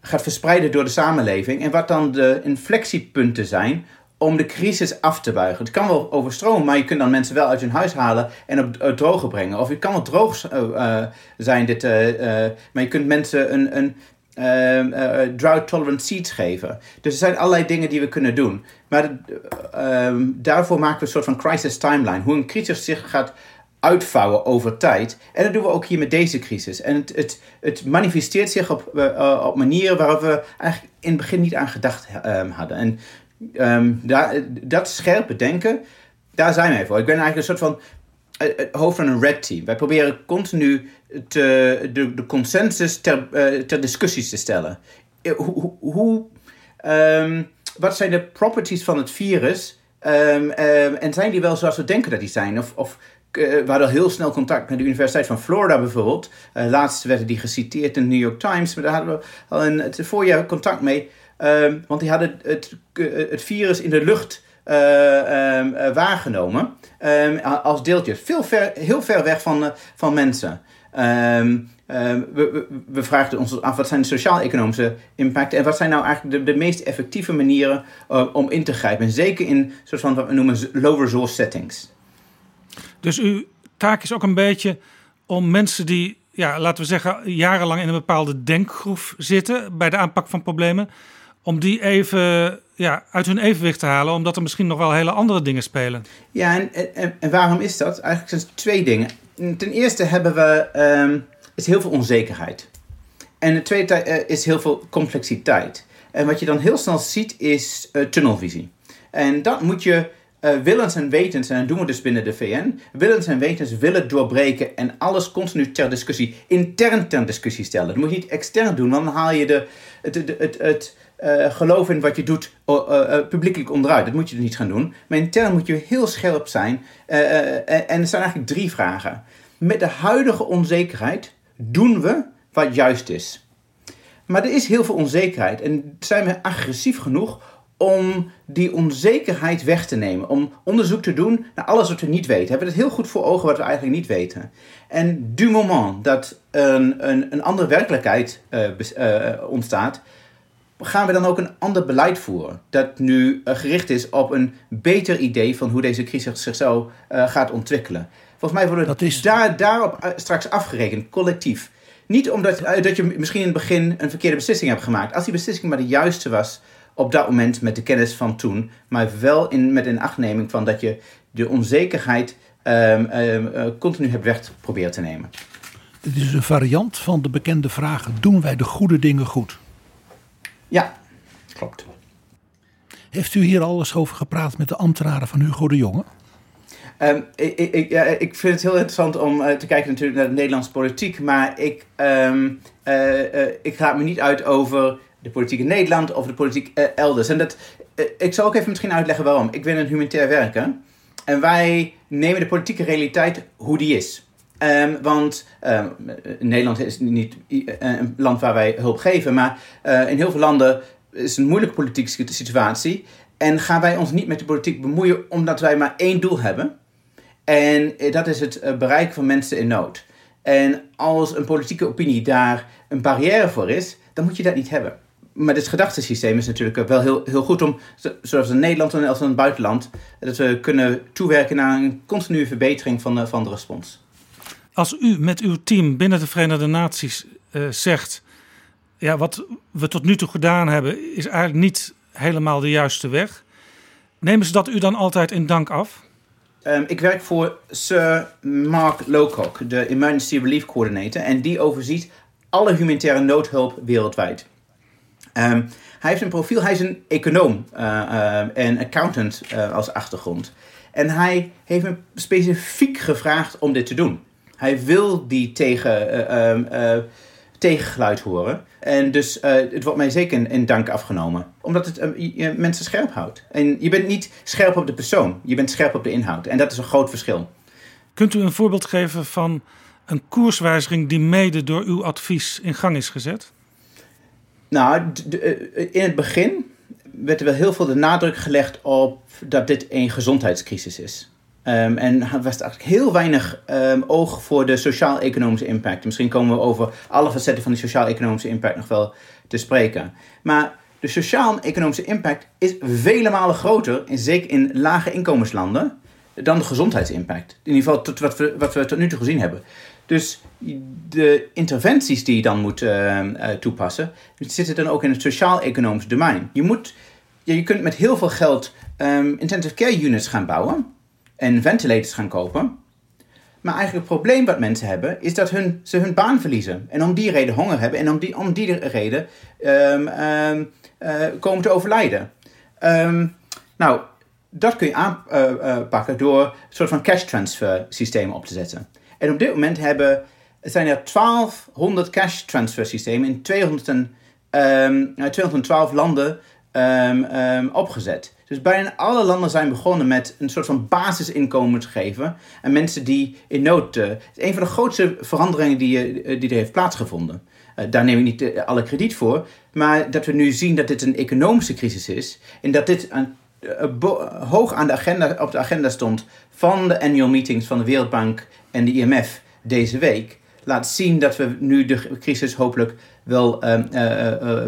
gaat verspreiden door de samenleving. En wat dan de inflectiepunten zijn om de crisis af te buigen. Het kan wel overstromen, maar je kunt dan mensen wel uit hun huis halen en op het droge brengen. Of het kan wel droog uh, zijn, dit, maar je kunt mensen een, een uh, drought-tolerant seeds geven. Dus er zijn allerlei dingen die we kunnen doen. Maar uh, daarvoor maken we een soort van crisis timeline. Hoe een crisis zich gaat uitvouwen over tijd. En dat doen we ook hier met deze crisis. En het, het, het manifesteert zich op, uh, op manieren waarop we eigenlijk in het begin niet aan gedacht um, hadden. En um, daar, dat scherpe denken, daar zijn wij voor. Ik ben eigenlijk een soort van het hoofd van een red team. Wij proberen continu de, de consensus ter, uh, ter discussie te stellen. Hoe, hoe um, wat zijn de properties van het virus? Um, en zijn die wel zoals we denken dat die zijn? Of, of we hadden heel snel contact met de Universiteit van Florida bijvoorbeeld. Uh, laatst werden die geciteerd in de New York Times. Maar daar hadden we al een, het voorjaar contact mee. Um, want die hadden het, het virus in de lucht uh, waargenomen. Um, als deeltje. Veel ver, heel ver weg van, van mensen. We, we, we, vragen ons af wat zijn de sociaal-economische impacten en wat zijn nou eigenlijk de, de meest effectieve manieren om in te grijpen. En zeker in soort van wat we noemen low resource settings. Dus uw taak is ook een beetje om mensen die, ja, laten we zeggen, jarenlang in een bepaalde denkgroef zitten bij de aanpak van problemen, om die even ja, uit hun evenwicht te halen, omdat er misschien nog wel hele andere dingen spelen. Ja, en, en, en waarom is dat? Eigenlijk zijn het twee dingen. Ten eerste hebben we um, is heel veel onzekerheid. En de tweede uh, is heel veel complexiteit. En wat je dan heel snel ziet is uh, tunnelvisie. En dat moet je uh, willens en wetens, en dat doen we dus binnen de VN, willens en wetens willen doorbreken en alles continu ter discussie, intern ter discussie stellen. Dat moet je niet extern doen, want dan haal je de, het, het, het, uh, geloof in wat je doet uh, publiekelijk onderuit. Dat moet je niet gaan doen. Maar intern moet je heel scherp zijn. en er zijn eigenlijk drie vragen. Met de huidige onzekerheid doen we wat juist is. Maar er is heel veel onzekerheid en zijn we agressief genoeg om die onzekerheid weg te nemen. Om onderzoek te doen naar alles wat we niet weten. Hebben we het heel goed voor ogen wat we eigenlijk niet weten. En du moment dat een, een, een andere werkelijkheid uh, uh, ontstaat, gaan we dan ook een ander beleid voeren. Dat nu uh, gericht is op een beter idee van hoe deze crisis zich zo gaat ontwikkelen. Volgens mij wordt het daar, daarop straks afgerekend, collectief. Niet omdat dat je misschien in het begin een verkeerde beslissing hebt gemaakt. Als die beslissing maar de juiste was op dat moment met de kennis van toen. Maar wel in, met een achtneming van dat je de onzekerheid um, um, uh, continu hebt weg proberen te nemen. Dit is een variant van de bekende vraag: doen wij de goede dingen goed? Ja, klopt. Heeft u hier alles over gepraat met de ambtenaren van Hugo de Jonge? Um, ik, ik, ja, ik vind het heel interessant om uh, te kijken natuurlijk naar de Nederlandse politiek. Maar ik, um, uh, uh, ik ga me niet uit over de politiek in Nederland of de politiek elders. En dat, ik zal ook even misschien uitleggen waarom. Ik ben een humanitair werker. En wij nemen de politieke realiteit hoe die is. Um, want um, Nederland is niet een land waar wij hulp geven, maar in heel veel landen is een moeilijke politieke situatie. En gaan wij ons niet met de politiek bemoeien omdat wij maar één doel hebben. En dat is het bereiken van mensen in nood. En als een politieke opinie daar een barrière voor is, dan moet je dat niet hebben. Maar dit gedachtesysteem is natuurlijk wel heel, heel goed om, zoals in Nederland en als in het buitenland, dat we kunnen toewerken naar een continue verbetering van de, van de respons. Als u met uw team binnen de Verenigde Naties uh, zegt, ja, wat we tot nu toe gedaan hebben, is eigenlijk niet helemaal de juiste weg. Nemen ze dat u dan altijd in dank af? Um, ik werk voor Sir Mark Lowcock, de Emergency Relief Coordinator, en die overziet alle humanitaire noodhulp wereldwijd. Um, hij heeft een profiel, hij is een econoom uh, uh, en accountant uh, als achtergrond. En hij heeft me specifiek gevraagd om dit te doen. Hij wil die tegen, um, tegengeluid horen. En dus het wordt mij zeker in, dank afgenomen. Omdat het je mensen scherp houdt. En je bent niet scherp op de persoon, je bent scherp op de inhoud. En dat is een groot verschil. Kunt u een voorbeeld geven van een koerswijziging die mede door uw advies in gang is gezet? Nou, in het begin werd er wel heel veel de nadruk gelegd op dat dit een gezondheidscrisis is. Um, en was er eigenlijk heel weinig um, oog voor de sociaal-economische impact. Misschien komen we over alle facetten van de sociaal-economische impact nog wel te spreken. Maar de sociaal-economische impact is vele malen groter, zeker in lage inkomenslanden, dan de gezondheidsimpact. In ieder geval tot wat we tot nu toe gezien hebben. Dus de interventies die je dan moet uh, toepassen, zitten dan ook in het sociaal-economisch domein. Je, moet, je kunt met heel veel geld um, intensive care units gaan bouwen en ventilators gaan kopen. Maar eigenlijk het probleem wat mensen hebben, is dat hun, ze hun baan verliezen. En om die reden honger hebben en om die, om die reden um, uh, komen te overlijden. Nou, dat kun je aanpakken door een soort van cash transfer systeem op te zetten. En op dit moment hebben, zijn er 1200 cash transfer systemen in 200 212 landen opgezet. Dus bijna alle landen zijn begonnen met een soort van basisinkomen te geven aan mensen die in nood. Uh, het is een van de grootste veranderingen die, uh, die er heeft plaatsgevonden. Uh, daar neem ik niet alle krediet voor, maar dat we nu zien dat dit een economische crisis is en dat dit hoog aan de agenda, op de agenda stond van de annual meetings van de Wereldbank en de IMF deze week, laat zien dat we nu de crisis hopelijk wel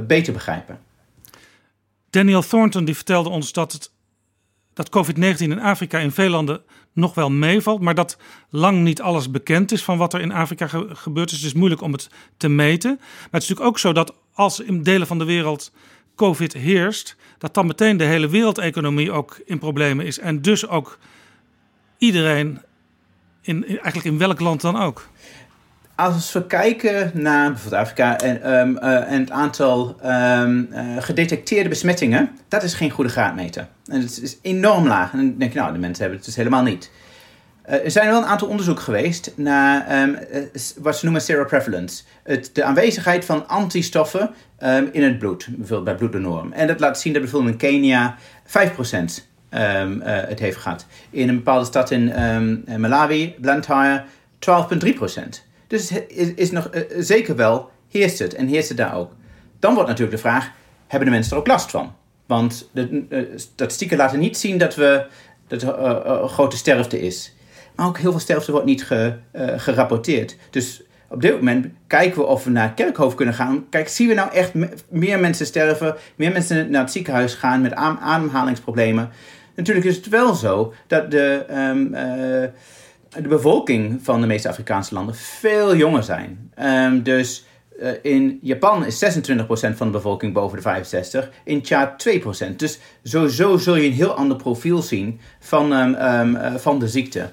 beter begrijpen. Daniel Thornton die vertelde ons dat, het, dat COVID-19 in Afrika in veel landen nog wel meevalt, maar dat lang niet alles bekend is van wat er in Afrika gebeurt. Dus het is moeilijk om het te meten. Maar het is natuurlijk ook zo dat als in delen van de wereld COVID heerst, dat dan meteen de hele wereldeconomie ook in problemen is. En dus ook iedereen, in, eigenlijk in welk land dan ook als we kijken naar bijvoorbeeld Afrika en, um, uh, en het aantal um, uh, gedetecteerde besmettingen, dat is geen goede graadmeter. En het is enorm laag. En dan denk je, nou, de mensen hebben het dus helemaal niet. Uh, er zijn wel een aantal onderzoeken geweest naar um, wat ze noemen seroprevalence. Het, de aanwezigheid van antistoffen in het bloed, bijvoorbeeld bij bloeddonoren. En dat laat zien dat bijvoorbeeld in Kenia 5% het heeft gehad. In een bepaalde stad in Malawi, Blantyre, 12,3%. Dus het is, is nog uh, zeker wel, heerst het en heerst het daar ook. Dan wordt natuurlijk de vraag, hebben de mensen er ook last van? Want de statistieken laten niet zien dat, we, dat grote sterfte is. Maar ook heel veel sterfte wordt niet ge, gerapporteerd. Dus op dit moment kijken we of we naar Kerkhoofd kunnen gaan. Kijk, zien we nou echt meer mensen sterven, meer mensen naar het ziekenhuis gaan met ademhalingsproblemen? Natuurlijk is het wel zo dat de... Um, de bevolking van de meeste Afrikaanse landen veel jonger zijn. Um, dus uh, in Japan is 26% van de bevolking boven de 65, in Tjaad 2%. Dus sowieso zul je een heel ander profiel zien van, um, uh, van de ziekte.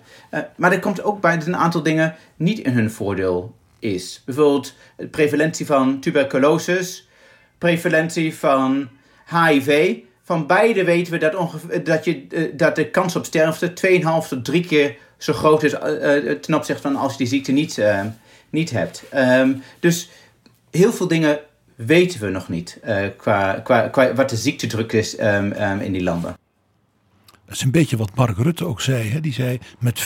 Maar er komt ook bij dat een aantal dingen niet in hun voordeel is. Bijvoorbeeld de prevalentie van tuberculose, prevalentie van HIV. Van beide weten we dat, dat, je, dat de kans op sterfte 2,5 tot 3 keer zo groot is uh, ten opzichte van als je die ziekte niet, niet hebt. Um, dus heel veel dingen weten we nog niet qua, qua, qua, wat de ziektedruk is um, um, in die landen. Dat is een beetje wat Mark Rutte ook zei. Hè? Die zei met 50%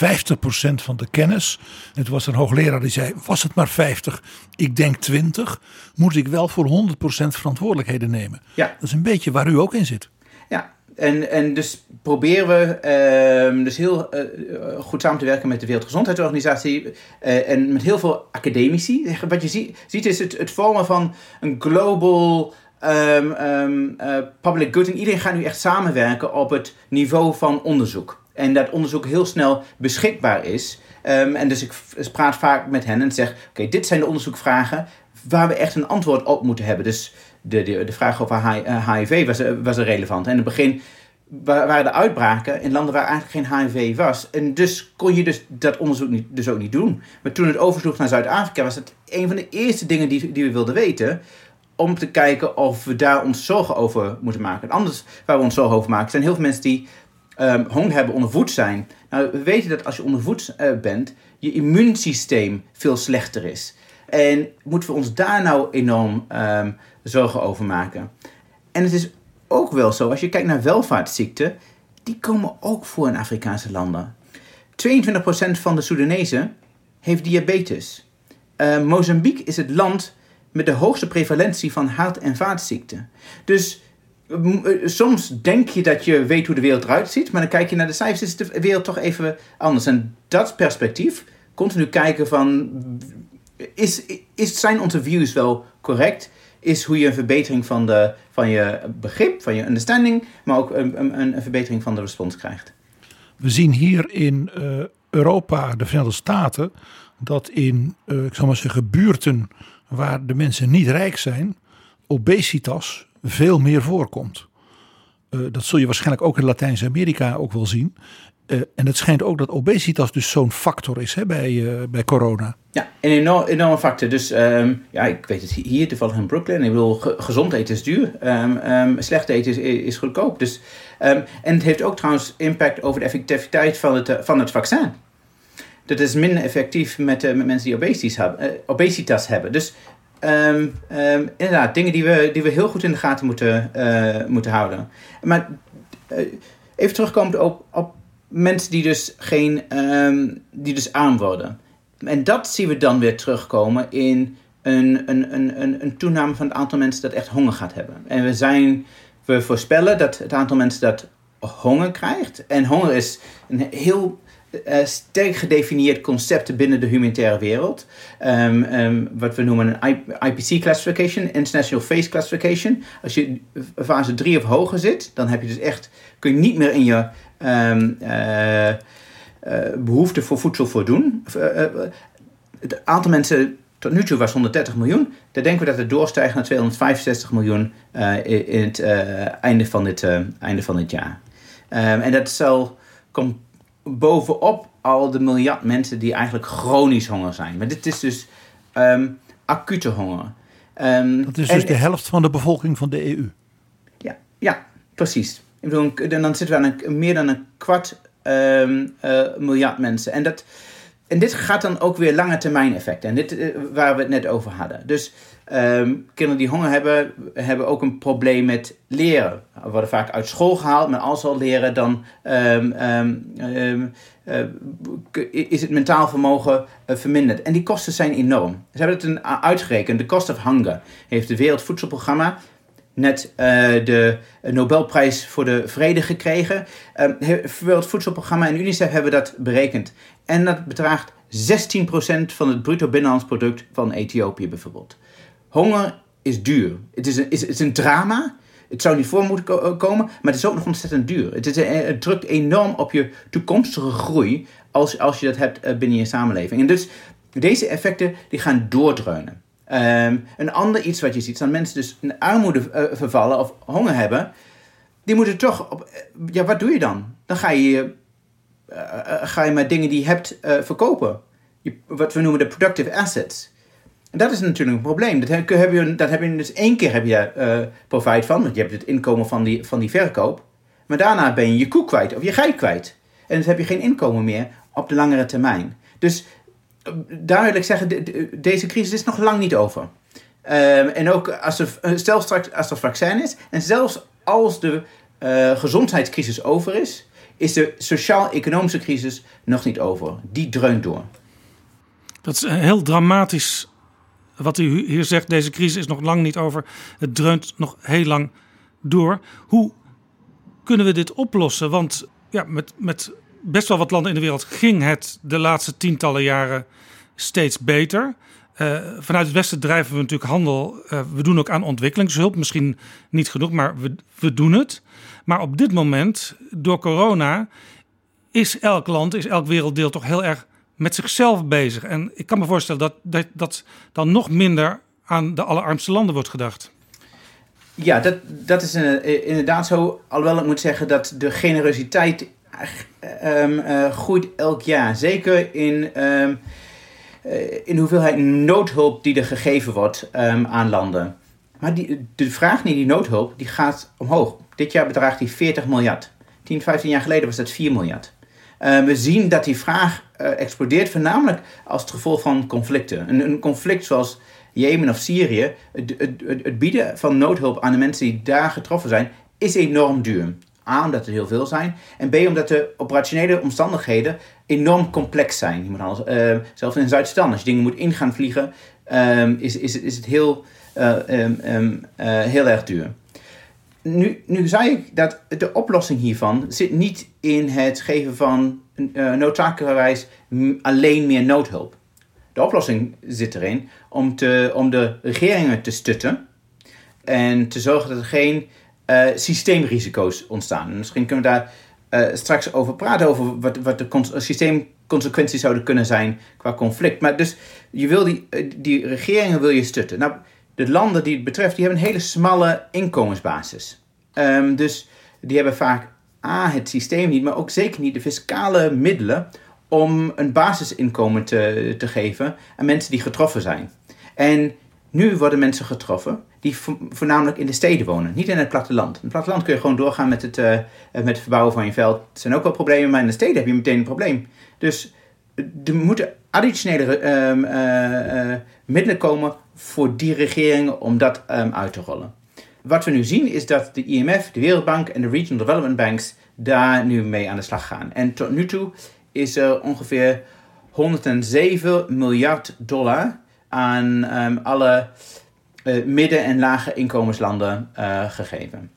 van de kennis. Het was een hoogleraar die zei: Was het maar 50, ik denk 20. Moet ik wel voor 100% verantwoordelijkheden nemen? Ja. Dat is een beetje waar u ook in zit. Ja, en, en dus proberen we uh, dus heel uh, goed samen te werken met de Wereldgezondheidsorganisatie uh, en met heel veel academici. Wat je zie, ziet is het, het vormen van een global um, um, public good. En iedereen gaat nu echt samenwerken op het niveau van onderzoek. En dat onderzoek heel snel beschikbaar is. Um, en dus ik praat vaak met hen en zeg: Oké, dit zijn de onderzoekvragen waar we echt een antwoord op moeten hebben. Dus de, de, de vraag over HIV eh, was, was er relevant. En in het begin waren er uitbraken in landen waar eigenlijk geen HIV was. En dus kon je dus dat onderzoek niet, dus ook niet doen. Maar toen het oversloeg naar Zuid-Afrika, was het een van de eerste dingen die, die we wilden weten. Om te kijken of we daar ons zorgen over moeten maken. En anders waar we ons zorgen over maken, zijn heel veel mensen die um, honger hebben, ondervoed zijn. Nou, we weten dat als je ondervoed uh, bent, je immuunsysteem veel slechter is. En moeten we ons daar nou enorm um, zorgen over maken? En het is ook wel zo, als je kijkt naar welvaartsziekten, die komen ook voor in Afrikaanse landen. 22% van de Soedanezen heeft diabetes. Uh, Mozambique is het land met de hoogste prevalentie van hart- en vaatziekten. Dus uh, soms denk je dat je weet hoe de wereld eruit ziet, maar dan kijk je naar de cijfers, is de wereld toch even anders. En dat perspectief, continu kijken van is, is, zijn onze views wel correct? Is hoe je een verbetering van, de, van je begrip, van je understanding, maar ook een, een, een verbetering van de respons krijgt? We zien hier in uh, Europa, de Verenigde Staten, dat in, uh, ik zal maar zeggen, buurten waar de mensen niet rijk zijn, obesitas veel meer voorkomt. dat zul je waarschijnlijk ook in Latijns-Amerika ook wel zien. Uh, en het schijnt ook dat obesitas dus zo'n factor is hè, bij, uh, bij corona. Ja, een enorm, enorme factor. Dus um, ja, ik weet het hier toevallig in Brooklyn. Ik bedoel, ge gezond eten is duur. Um, um, slecht eten is, is goedkoop. Dus, en het heeft ook trouwens impact over de effectiviteit van het, van het vaccin. Dat is minder effectief met, uh, met mensen die obesitas hebben. obesitas hebben. Dus inderdaad, dingen die we, die we heel goed in de gaten moeten, moeten houden. Maar even terugkomend op, op mensen die dus, geen, um, die dus arm worden. En dat zien we dan weer terugkomen in een, een, een, een toename van het aantal mensen dat echt honger gaat hebben. En we, zijn, we voorspellen dat het aantal mensen dat honger krijgt. En honger is een heel sterk gedefinieerd concept binnen de humanitaire wereld. Um, um, wat we noemen een IPC classification, International Phase Classification. Als je fase 3 of hoger zit, dan heb je dus echt, kun je niet meer in je um, uh, uh, behoefte voor voedsel voldoen. het aantal mensen tot nu toe was 130 miljoen. Dan denken we dat het doorstijgt naar 265 miljoen in het einde, van dit, einde van dit jaar. en dat zal komt bovenop al de miljard mensen die eigenlijk chronisch honger zijn. Maar dit is dus um, acute honger. Um, dat is dus de helft van de bevolking van de EU. Ja, ja precies. Ik bedoel, dan zitten we aan een, meer dan een kwart um, uh, miljard mensen. En, dat, en dit gaat dan ook weer lange termijn effecten. En dit uh, waar we het net over hadden. Dus um, kinderen die honger hebben, hebben ook een probleem met leren. We worden vaak uit school gehaald, maar als ze al leren, dan um, uh, is het mentaal vermogen uh, verminderd. En die kosten zijn enorm. Ze hebben het een, uitgerekend. De Cost of Hunger heeft de Wereldvoedselprogramma net uh, de Nobelprijs voor de Vrede gekregen. Het Wereldvoedselprogramma en UNICEF hebben dat berekend. En dat bedraagt 16% van het bruto binnenlands product van Ethiopië bijvoorbeeld. Honger is duur. Het is een, is, is een drama. Het zou niet voor moeten komen, maar het is ook nog ontzettend duur. Het, is, het drukt enorm op je toekomstige groei als, als je dat hebt eh, binnen je samenleving. En dus deze effecten die gaan doordreunen. Um, een ander iets wat je ziet, zijn mensen dus in armoede vervallen of honger hebben. Die moeten toch op. Ja, wat doe je dan? Dan ga je, uh, ga je maar dingen die je hebt verkopen. Je, wat we noemen de productive assets. En dat is natuurlijk een probleem. Dat heb, je, dat heb je dus één keer heb je uh, profijt van, want je hebt het inkomen van die, van die verkoop. Maar daarna ben je je koe kwijt of je geit kwijt. En dan heb je geen inkomen meer op de langere termijn. Dus daar wil ik zeggen, deze crisis is nog lang niet over. Um, en ook als er, straks als er vaccin is, en zelfs als de gezondheidscrisis over is, is de sociaal-economische crisis nog niet over. Die dreunt door. Dat is heel dramatisch wat u hier zegt. Deze crisis is nog lang niet over. Het dreunt nog heel lang door. Hoe kunnen we dit oplossen? Want ja, met, met best wel wat landen in de wereld ging het de laatste tientallen jaren steeds beter. Uh, vanuit het Westen drijven we natuurlijk handel. Uh, we doen ook aan ontwikkelingshulp. Misschien niet genoeg, maar we, we doen het. Maar op dit moment, door corona, is elk land, is elk werelddeel toch heel erg met zichzelf bezig. En ik kan me voorstellen dat, dat, dat dan nog minder aan de allerarmste landen wordt gedacht. Ja, dat, dat is uh, inderdaad zo. Alhoewel ik moet zeggen dat de generositeit um, uh, groeit elk jaar. Zeker in, uh, in de hoeveelheid noodhulp die er gegeven wordt um, aan landen. Maar die, de vraag naar die noodhulp die gaat omhoog. Dit jaar bedraagt die 40 miljard. 10, 15 jaar geleden was dat 4 miljard. Uh, we zien dat die vraag uh, explodeert, voornamelijk als het gevolg van conflicten. Een, een conflict zoals Jemen of Syrië, het, het, het, bieden van noodhulp aan de mensen die daar getroffen zijn, is enorm duur. A, omdat er heel veel zijn. En B, omdat de operationele omstandigheden enorm complex zijn. Je moet alles, uh, zelfs in Zuid-Sudan, als je dingen moet ingaan vliegen, um, is, is, is het heel, um, um, heel erg duur. Nu, nu zei ik dat de oplossing hiervan zit niet in het geven van uh, noodzakelijkerwijs alleen meer noodhulp. De oplossing zit erin om, te, om de regeringen te stutten en te zorgen dat er geen uh, systeemrisico's ontstaan. Misschien kunnen we daar uh, straks over praten, over wat, wat de systeemconsequenties zouden kunnen zijn qua conflict. Maar dus je wil die, die regeringen wil je stutten. Nou, de landen die het betreft, die hebben een hele smalle inkomensbasis. Um, dus die hebben vaak A, het systeem niet, maar ook zeker niet de fiscale middelen om een basisinkomen te, te geven aan mensen die getroffen zijn. En nu worden mensen getroffen die voornamelijk in de steden wonen, niet in het platteland. In het platteland kun je gewoon doorgaan met het, uh, met verbouwen van je veld. Er zijn ook wel problemen, maar in de steden heb je meteen een probleem. Dus er moeten additionele uh, uh, middelen komen voor die regeringen om dat um, uit te rollen. Wat we nu zien is dat de IMF, de Wereldbank en de Regional Development Banks daar nu mee aan de slag gaan. En tot nu toe is er ongeveer 107 miljard dollar aan um, alle uh, midden- en lage inkomenslanden uh, gegeven.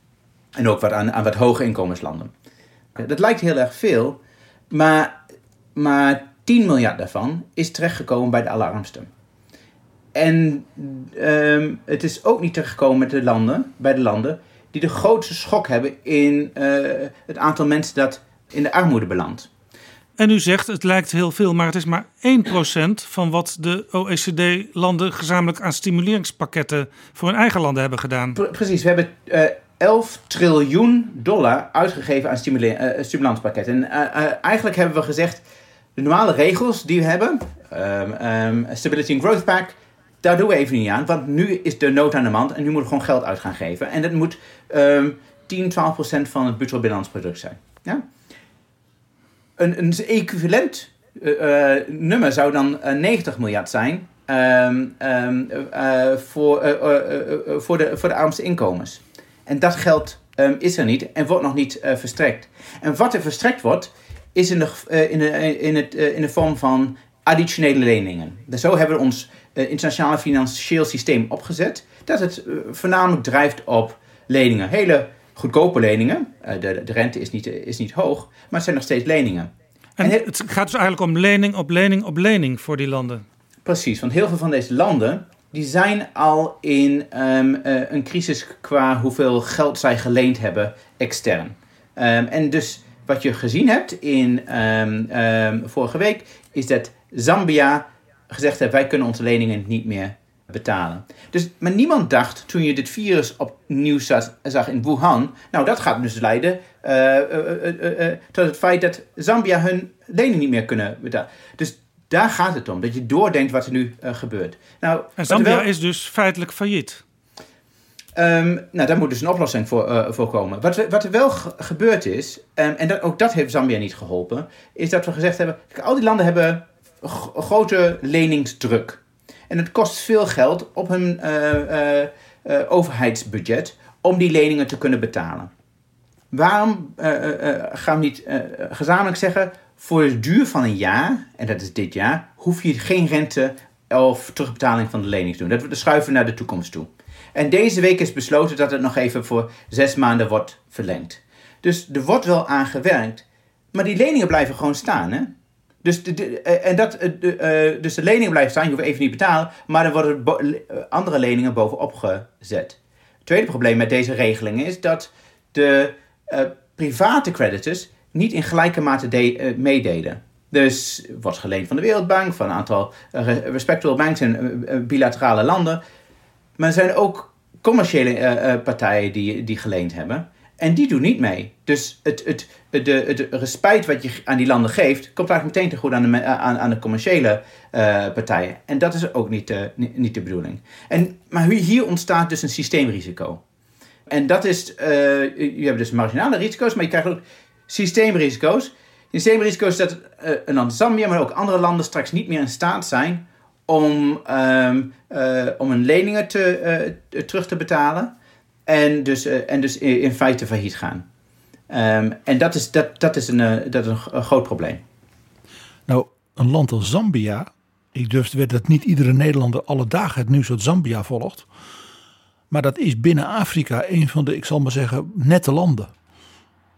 En ook aan, wat hoge inkomenslanden. Dat lijkt heel erg veel, maar, maar 10 miljard daarvan is terechtgekomen bij de allerarmsten. En um, het is ook niet terechtgekomen met de landen, bij de landen die de grootste schok hebben in uh, het aantal mensen dat in de armoede belandt. En u zegt het lijkt heel veel, maar het is maar 1% van wat de OECD-landen gezamenlijk aan stimuleringspakketten voor hun eigen landen hebben gedaan. precies, we hebben uh, 11 triljoen dollar uitgegeven aan uh, stimulantspakketten. En eigenlijk hebben we gezegd, de normale regels die we hebben, um, um, Stability and Growth Pact, daar doen we even niet aan, want nu is de nood aan de mand en nu moet we gewoon geld uit gaan geven. En dat moet um, 10, 12 procent van het bruto binnenlands product zijn. Ja? Een, een equivalent uh, uh, nummer zou dan uh, 90 miljard zijn um, um, voor, voor, de, voor de armste inkomens. En dat geld um, is er niet en wordt nog niet verstrekt. En wat er verstrekt wordt, is in de, in de, in het, in de vorm van additionele leningen. Dus zo hebben we ons internationale financieel systeem opgezet, dat het voornamelijk drijft op leningen. Hele goedkope leningen. Uh, de, de rente is niet, is niet hoog, maar het zijn nog steeds leningen. En, en het gaat dus eigenlijk om lening op lening op lening voor die landen. Precies, want heel veel van deze landen die zijn al in um, uh, een crisis qua hoeveel geld zij geleend hebben extern. Um, en dus wat je gezien hebt in um, vorige week is dat Zambia gezegd heeft wij kunnen onze leningen niet meer betalen. Dus, maar niemand dacht toen je dit virus opnieuw zag, zag in Wuhan, nou dat gaat dus leiden uh, uh, uh, tot het feit dat Zambia hun lening niet meer kunnen betalen. Dus daar gaat het om, dat je doordenkt wat er nu gebeurt. Nou, en Zambia wel, is dus feitelijk failliet. Um, nou, daar moet dus een oplossing voor, voor komen. Wat, wat, er wel gebeurd is, um, en dat, ook dat heeft Zambia niet geholpen, is dat we gezegd hebben, kijk, al die landen hebben grote leningsdruk. En het kost veel geld op hun uh, uh, overheidsbudget om die leningen te kunnen betalen. Waarom gaan we niet gezamenlijk zeggen, voor de duur van een jaar, en dat is dit jaar, hoef je geen rente of terugbetaling van de lening te doen. Dat we schuiven naar de toekomst toe. En deze week is besloten dat het nog even voor zes maanden wordt verlengd. Dus er wordt wel aan gewerkt, maar die leningen blijven gewoon staan. Hè? Dus de, eh, en dat, eh, de, uh, dus de leningen blijven staan, je hoeft even niet betalen, maar er worden andere leningen bovenop gezet. Het tweede probleem met deze regelingen is dat de private creditors niet in gelijke mate de, meededen. Dus wordt geleend van de Wereldbank, van een aantal respectable banks in bilaterale landen. Maar er zijn ook commerciële partijen die, die geleend hebben. En die doen niet mee. Dus het, het, de, het respijt wat je aan die landen geeft, komt eigenlijk meteen te goed aan de, aan, aan de commerciële uh, partijen. En dat is ook niet, uh, niet, de bedoeling. En, maar hier ontstaat dus een systeemrisico. En dat is, je hebt dus marginale risico's, maar je krijgt ook systeemrisico's. Systeemrisico's is dat een land Zambia, maar ook andere landen straks niet meer in staat zijn om, um, om hun leningen te, terug te betalen. En dus, en dus in feite failliet gaan. Um, en dat is, dat, dat is, een, uh, dat is een, groot probleem. Nou, een land als Zambia. Ik durf te weten dat niet iedere Nederlander alle dagen het nieuws uit Zambia volgt. Maar dat is binnen Afrika een van de, ik zal maar zeggen, nette landen.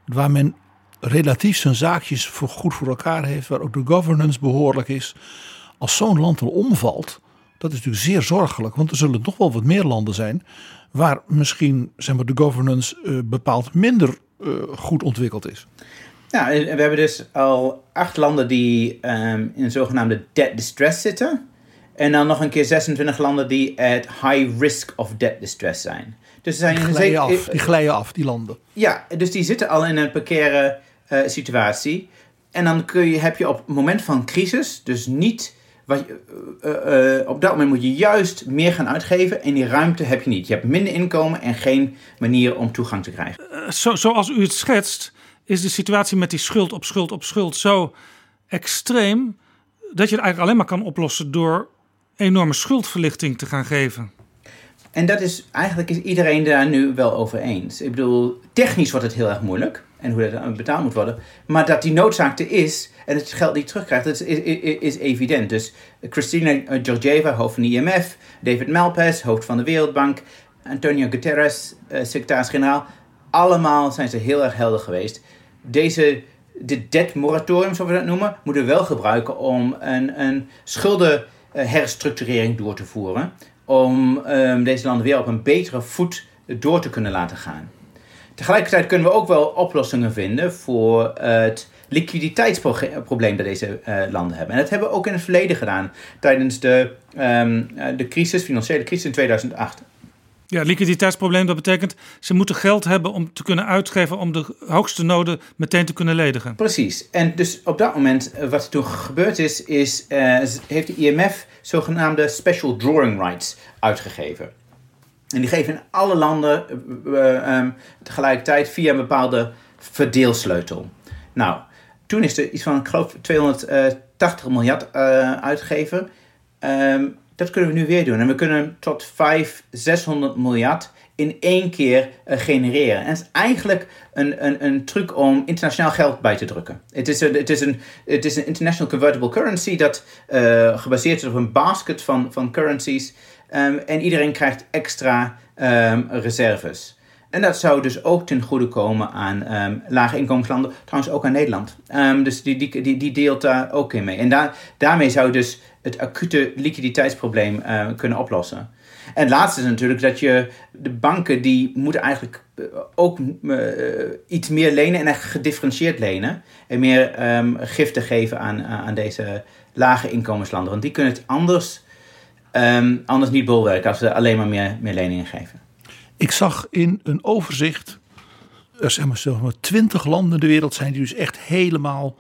Waar men relatief zijn zaakjes voor goed voor elkaar heeft. Waar ook de governance behoorlijk is. Als zo'n land al omvalt, dat is natuurlijk zeer zorgelijk. Want er zullen nog wel wat meer landen zijn waar misschien zeg maar, de governance uh, bepaald minder goed ontwikkeld is. Ja, we hebben dus al acht landen die um, in een zogenaamde debt distress zitten. En dan nog een keer 26 landen die at high risk of debt distress zijn. Dus zijn Die een glijden zeker- af, die glijden af, die landen. ja, dus die zitten al in een precaire eh, situatie. En dan kun je, heb je op het moment van crisis, dus niet. Wat, je- eh, eh, op dat moment moet je juist meer gaan uitgeven en die ruimte heb je niet. Je hebt minder inkomen en geen manier om toegang te krijgen. Eh, Zo, zoals u het schetst, is de situatie met die schuld op schuld op schuld zo extreem dat je het eigenlijk alleen maar kan oplossen door enorme schuldverlichting te gaan geven. En dat is eigenlijk is iedereen daar nu wel over eens. Ik bedoel, technisch wordt het heel erg moeilijk en hoe dat betaald moet worden. Maar dat die noodzaak er is en het geld niet terugkrijgt, dat is, is, is evident. Dus Christina Georgieva, hoofd van de IMF, David Malpass, hoofd van de Wereldbank, Antonio Guterres, eh, secretaris-generaal, allemaal zijn ze heel erg helder geweest. Deze de debt moratorium, zoals we dat noemen, moeten we wel gebruiken om een, een schuldenherstructurering door te voeren. Om ehm, deze landen weer op een betere voet door te kunnen laten gaan. Tegelijkertijd kunnen we ook wel oplossingen vinden voor het liquiditeitsprobleem dat deze eh, landen hebben. En dat hebben we ook in het verleden gedaan, tijdens de, ehm, eh, de crisis, financiële crisis in 2008. Ja, liquiditeitsprobleem, dat betekent ze moeten geld hebben om te kunnen uitgeven om de hoogste noden meteen te kunnen ledigen. Precies. En dus op dat moment, eh, wat er toen gebeurd is, is heeft de IMF zogenaamde special drawing rights uitgegeven. En die geven in alle landen eh, eh, ehm, tegelijkertijd via een bepaalde verdeelsleutel. Nou, toen is er iets van, ik geloof, 280 miljard eh, uitgegeven. Ehm, dat kunnen we nu weer doen. En we kunnen tot 500, 600 miljard in één keer genereren. En het is eigenlijk een, een, een truc om internationaal geld bij te drukken. Het is een, het is een, het is een international convertible currency dat gebaseerd is op een basket van, van currencies. Ehm, en iedereen krijgt extra ehm, reserves. En dat zou dus ook ten goede komen aan ehm, lage inkomenslanden, trouwens ook aan Nederland. Dus die, die, die, die deelt daar ook in mee. En daar, daarmee zou dus het acute liquiditeitsprobleem kunnen oplossen. En het laatste is natuurlijk dat je de banken die moeten eigenlijk eh, ook eh, iets meer lenen en echt gedifferentieerd lenen. En meer ehm giften geven aan, aan deze lage inkomenslanden. Want die kunnen het anders, ehm, anders niet bolwerken als ze alleen maar meer, meer leningen geven. Ik zag in een overzicht, er zeg maar, zeg maar 20 landen in de wereld zijn die dus echt helemaal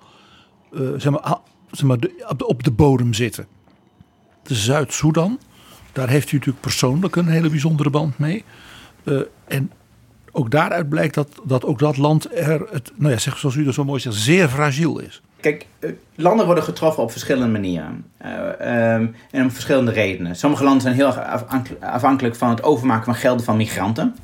eh, zeg maar, ah, zeg maar, de- op de- op de bodem zitten. De Zuid-Soedan, daar heeft u natuurlijk persoonlijk een hele bijzondere band mee. Eh, en ook daaruit blijkt dat, dat ook dat land er, het, nou ja, zeg, zoals u dat zo mooi zegt, zeer fragiel is. Kijk, eh, landen worden getroffen op verschillende manieren. Eh, ehm, en om verschillende redenen. Sommige landen zijn heel erg afhankelijk- van het overmaken van gelden van migranten.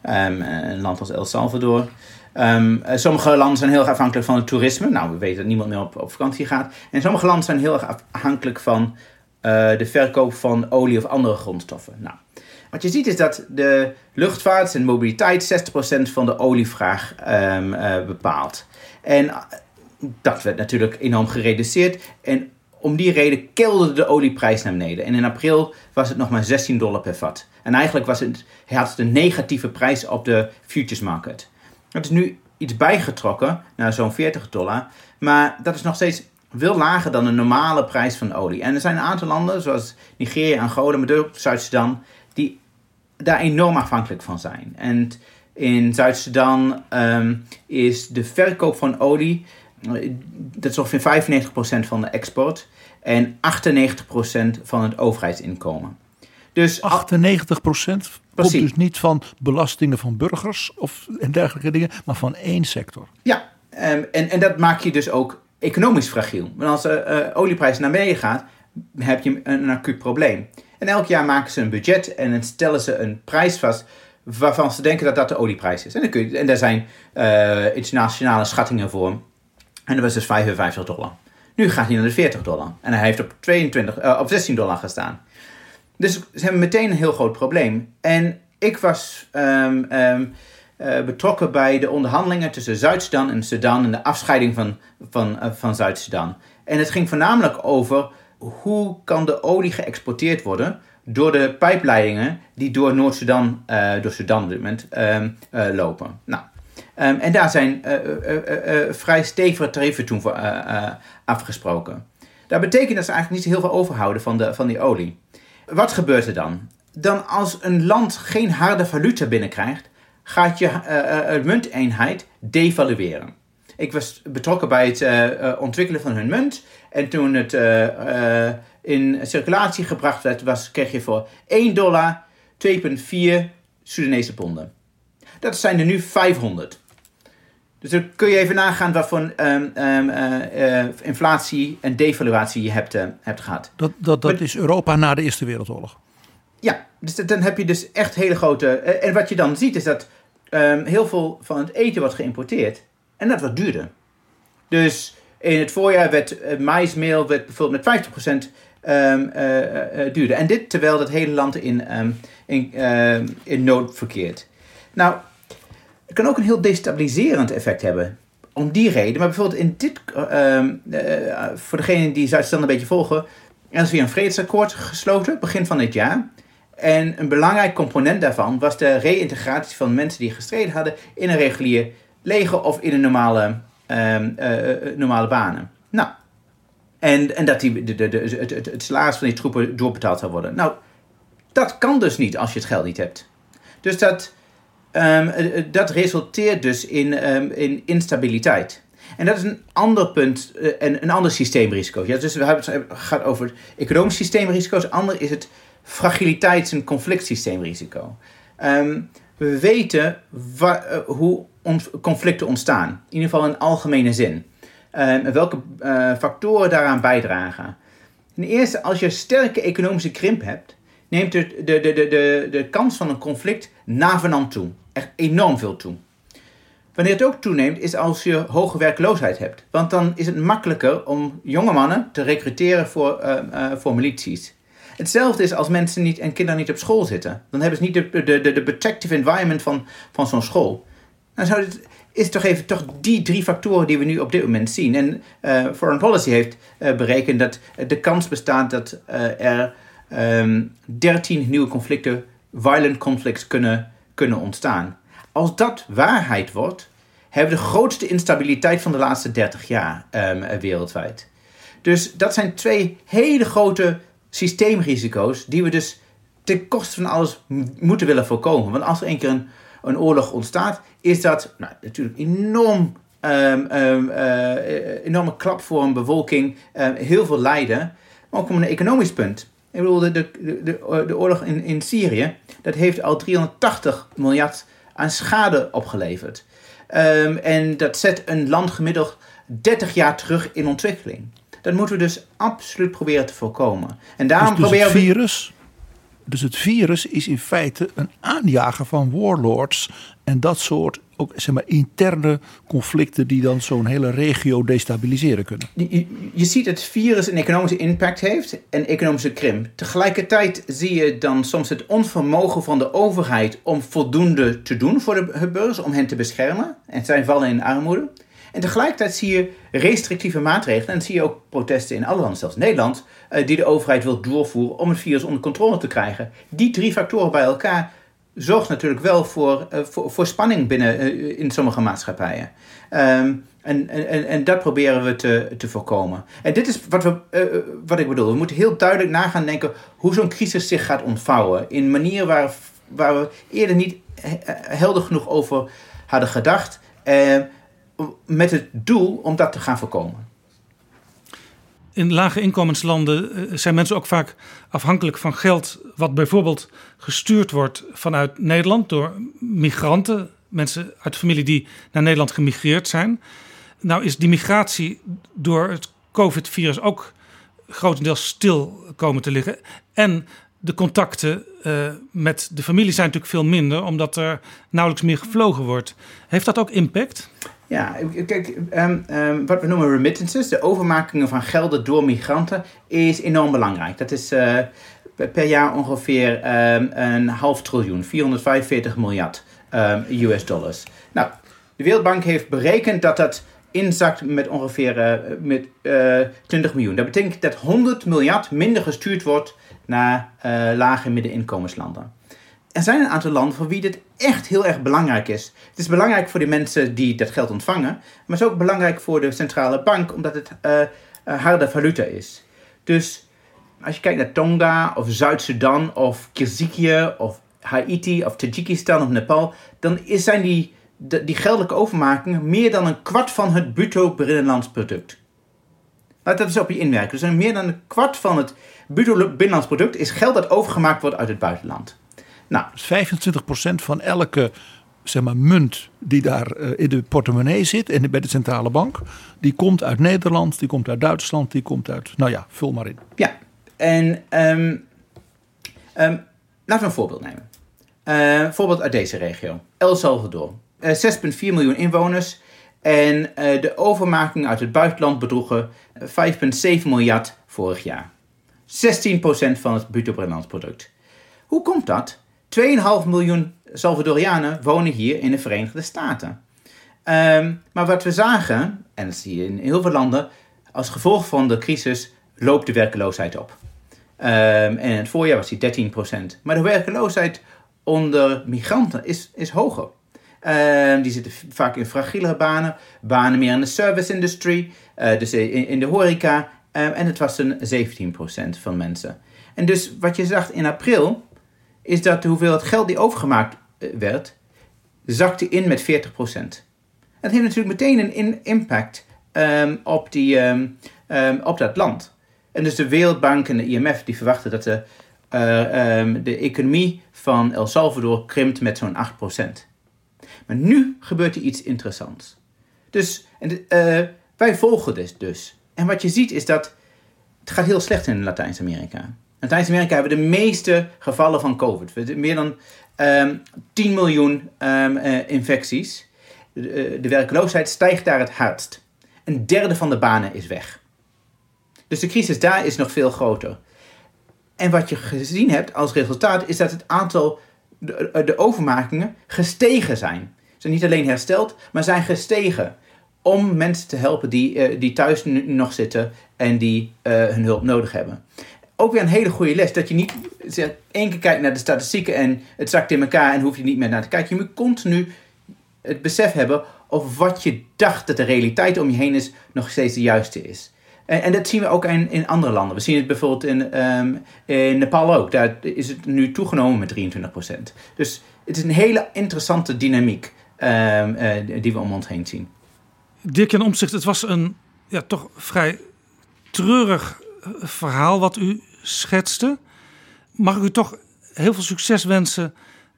Ehm, een land als El Salvador. Ehm, eh, sommige landen zijn heel erg afhankelijk van het toerisme. Nou, we weten dat niemand meer op, op vakantie gaat. En sommige landen zijn heel erg afhankelijk van de verkoop van olie of andere grondstoffen. Nou, wat je ziet is dat de luchtvaart en mobiliteit 60% van de olievraag bepaalt. En dat werd natuurlijk enorm gereduceerd. En om die reden kelderde de olieprijs naar beneden. En in april was het nog maar 16 dollar per vat. En eigenlijk was het, had het een negatieve prijs op de futures market. Dat is nu iets bijgetrokken naar zo'n 40 dollar. Maar dat is nog steeds veel lager dan de normale prijs van olie. En er zijn een aantal landen, zoals Nigeria, Angola, maar ook Zuid-Sudan, die daar enorm afhankelijk van zijn. En in Zuid-Sudan ehm, is de verkoop van olie, dat is ongeveer 95% van de export en 98% van het overheidsinkomen. Dus 98 procent komt Precies. dus niet van belastingen van burgers of en dergelijke dingen, maar van één sector. Ja, ehm, en, en dat maakt je dus ook economisch fragiel. Want als de eh, olieprijs naar beneden gaat, heb je een, een acuut probleem. En elk jaar maken ze een budget en dan stellen ze een prijs vast waarvan ze denken dat dat de olieprijs is. En, dan kun je, en daar zijn eh, internationale schattingen voor. En dat was dus 55 dollar. Nu gaat hij naar de 40 dollar. En hij heeft op, 22, eh, op 16 dollar gestaan. Dus ze hebben meteen een heel groot probleem. En ik was ehm, ehm, eh, betrokken bij de onderhandelingen tussen Zuid-Sudan en Sudan en de afscheiding van, van, eh, van Zuid-Sudan. En het ging voornamelijk over hoe kan de olie geëxporteerd worden door de pijpleidingen die door Noord-Sudan, door Sudan op dit moment, ehm, eh, lopen. Nou, ehm, en daar zijn eh, eh, eh, vrij stevige tarieven toen voor afgesproken. Dat betekent dat ze eigenlijk niet heel veel overhouden van, de, van die olie. Wat gebeurt er dan? Dan als een land geen harde valuta binnenkrijgt, gaat je uh, munteenheid devalueren. Ik was betrokken bij het ontwikkelen van hun munt. En toen het in circulatie gebracht werd, was, kreeg je voor 1 dollar 2,4 Sudanese ponden. Dat zijn er nu 500. Dus dan kun je even nagaan wat voor um, um, uh, inflatie en devaluatie je hebt, uh, hebt gehad. Dat, dat, dat is Europa na de Eerste Wereldoorlog. Ja, dus dan heb je dus echt hele grote. en wat je dan ziet is dat um, heel veel van het eten wordt geïmporteerd. En dat wordt duurder. Dus in het voorjaar werd maismeel werd bijvoorbeeld met 50% um, duurder. En dit terwijl het hele land in, in, in nood verkeert. Nou, het kan ook een heel destabiliserend effect hebben. Om die reden. Maar bijvoorbeeld in dit, uh, uh, voor degenen die Zuid-Sudan een beetje volgen, er is weer een vredesakkoord gesloten, begin van dit jaar. En een belangrijk component daarvan was de reïntegratie van mensen die gestreden hadden in een regulier leger of in een normale, uh, normale banen. Nou, en, en dat die, de, de, de, het, het, het salaris van die troepen doorbetaald zou worden. Nou, dat kan dus niet als je het geld niet hebt. Dus dat Um, dat resulteert dus in, um, in instabiliteit. En dat is een ander punt uh, en een ander systeemrisico. Ja, dus we hebben het gaat over economisch systeemrisico's. Ander is het fragiliteits- en conflictsysteemrisico. Um, we weten hoe conflicten ontstaan. In ieder geval in algemene zin. welke factoren daaraan bijdragen. Ten eerste, als je sterke economische krimp hebt, neemt de, de, de, de, de kans van een conflict navenant toe. Echt enorm veel toe. Wanneer het ook toeneemt, is als je hoge werkloosheid hebt. Want dan is het makkelijker om jonge mannen te recruteren voor, uh, uh, voor milities. Hetzelfde is als mensen niet, en kinderen niet op school zitten. Dan hebben ze niet de, de, de, protective environment van, van zo'n school. Dan zou het, is toch even toch die drie factoren die we nu op dit moment zien. En uh, Foreign Policy heeft berekend dat de kans bestaat dat er um, ehm, 13 nieuwe conflicten, violent conflicts, kunnen, kunnen ontstaan. Als dat waarheid wordt, hebben we de grootste instabiliteit van de laatste 30 jaar um, wereldwijd. Dus dat zijn twee hele grote systeemrisico's die we dus ten koste van alles moeten willen voorkomen. Want als er een keer een, een oorlog ontstaat, is dat nou, natuurlijk enorm, um, um, uh, enorme klap voor een bevolking, heel veel lijden. Maar ook om een economisch punt. Ik bedoel, de, de, de, de oorlog in, in Syrië, dat heeft al 380 miljard aan schade opgeleverd. Um, en dat zet een land gemiddeld 30 jaar terug in ontwikkeling. Dat moeten we dus absoluut proberen te voorkomen. En daarom dus, dus proberen het virus, Dus het virus is in feite een aanjager van warlords en dat soort ook zeg maar, interne conflicten die dan zo'n hele regio destabiliseren kunnen. Je, ziet dat het virus een economische impact heeft en economische krimp. Tegelijkertijd zie je dan soms het onvermogen van de overheid om voldoende te doen voor de burgers, om hen te beschermen. En zij vallen in armoede. En tegelijkertijd zie je restrictieve maatregelen en zie je ook protesten in alle landen, zelfs Nederland, eh, die de overheid wil doorvoeren om het virus onder controle te krijgen. Die drie factoren bij elkaar zorgt natuurlijk wel voor, uh, voor, spanning binnen uh, in sommige maatschappijen. Um, en, en, en dat proberen we te, te voorkomen. En dit is wat, we, uh, wat ik bedoel. We moeten heel duidelijk nagaan denken hoe zo'n crisis zich gaat ontvouwen. In manieren waar, waar we eerder niet helder genoeg over hadden gedacht. met het doel om dat te gaan voorkomen in lage inkomenslanden eh, zijn mensen ook vaak afhankelijk van geld, wat bijvoorbeeld gestuurd wordt vanuit Nederland door migranten, mensen uit familie die naar Nederland gemigreerd zijn. Nou is die migratie door het COVID-virus ook grotendeels stil komen te liggen. En de contacten uh, met de familie zijn natuurlijk veel minder, omdat er nauwelijks meer gevlogen wordt. Heeft dat ook impact? Ja, kijk, um, um, wat we noemen remittances, de overmakingen van gelden door migranten, is enorm belangrijk. Dat is uh, per jaar ongeveer um, een half triljoen, 445 miljard US dollars. Nou, de Wereldbank heeft berekend dat dat inzakt met ongeveer uh, met, uh, eh, 20 miljoen. Dat betekent dat 100 miljard minder gestuurd wordt naar lage en middeninkomenslanden er zijn een aantal landen voor wie dit echt heel erg belangrijk is. Het is belangrijk voor de mensen die dat geld ontvangen, maar het is ook belangrijk voor de centrale bank, omdat het uh, harde valuta is. Dus als je kijkt naar Tonga of Zuid-Sudan of Kyrgyzije of Haiti of Tajikistan of Nepal, dan zijn die, die geldelijke overmakingen meer dan een kwart van het bruto binnenlands product. Laat dat eens op je inwerken. Dus meer dan een kwart van het bruto binnenlands product is geld dat overgemaakt wordt uit het buitenland. Nou, dus 25% van elke zeg maar, munt die daar uh, in de portemonnee zit en bij de centrale bank, die komt uit Nederland, die komt uit Duitsland, die komt uit, nou ja, vul maar in. Ja, en um, um, laten we een voorbeeld nemen. Uh, een voorbeeld uit deze regio, El Salvador. Uh, 6,4 miljoen inwoners en uh, de overmakingen uit het buitenland bedroegen 5,7 miljard vorig jaar. 16% van het bruto binnenlands product. Hoe komt dat? 2,5 miljoen Salvadorianen wonen hier in de Verenigde Staten. Um, maar wat we zagen, en dat zie je in heel veel landen, als gevolg van de crisis loopt de werkeloosheid op. Um, en in het voorjaar was die 13%. Maar de werkeloosheid onder migranten is, is hoger. Um, die zitten vaak in fragielere banen, banen meer in de service industry, uh, dus in, in, de horeca. en het was een 17% van mensen. En dus wat je zag in april, is dat de hoeveelheid geld die overgemaakt eh, werd, zakte in met 40%. Dat heeft natuurlijk meteen een impact um, op, die, um, um, op dat land. En dus de Wereldbank en de IMF die verwachten dat de, uh, de economie van El Salvador krimpt met zo'n 8%. Maar nu gebeurt er iets interessants. Dus en, uh, wij volgen dit dus. En wat je ziet is dat het gaat heel slecht in Latijns-Amerika. In Latijns-Amerika hebben we de meeste gevallen van COVID. Meer dan um, ehm, 10 miljoen um, uh, infecties. De, uh, de, werkloosheid stijgt daar het hardst. Een derde van de banen is weg. Dus de crisis daar is nog veel groter. En wat je gezien hebt als resultaat is dat het aantal de, eh, overmakingen gestegen zijn. Ze zijn niet alleen hersteld, maar zijn gestegen. Om mensen te helpen die, die thuis nog zitten en die hun hulp nodig hebben ook weer een hele goede les. Dat je niet één keer kijkt naar de statistieken en het zakt in elkaar en hoef je niet meer naar te kijken. Je moet continu het besef hebben of wat je dacht dat de realiteit om je heen is, nog steeds de juiste is. En, en dat zien we ook in, in andere landen. We zien het bijvoorbeeld in, um, in Nepal ook. Daar is het nu toegenomen met 23%. Dus het is een hele interessante dynamiek um, uh, die we om ons heen zien. Dirk-Jan Omtzigt, het was een ja, toch vrij treurig verhaal wat u schetste. Mag ik u toch heel veel succes wensen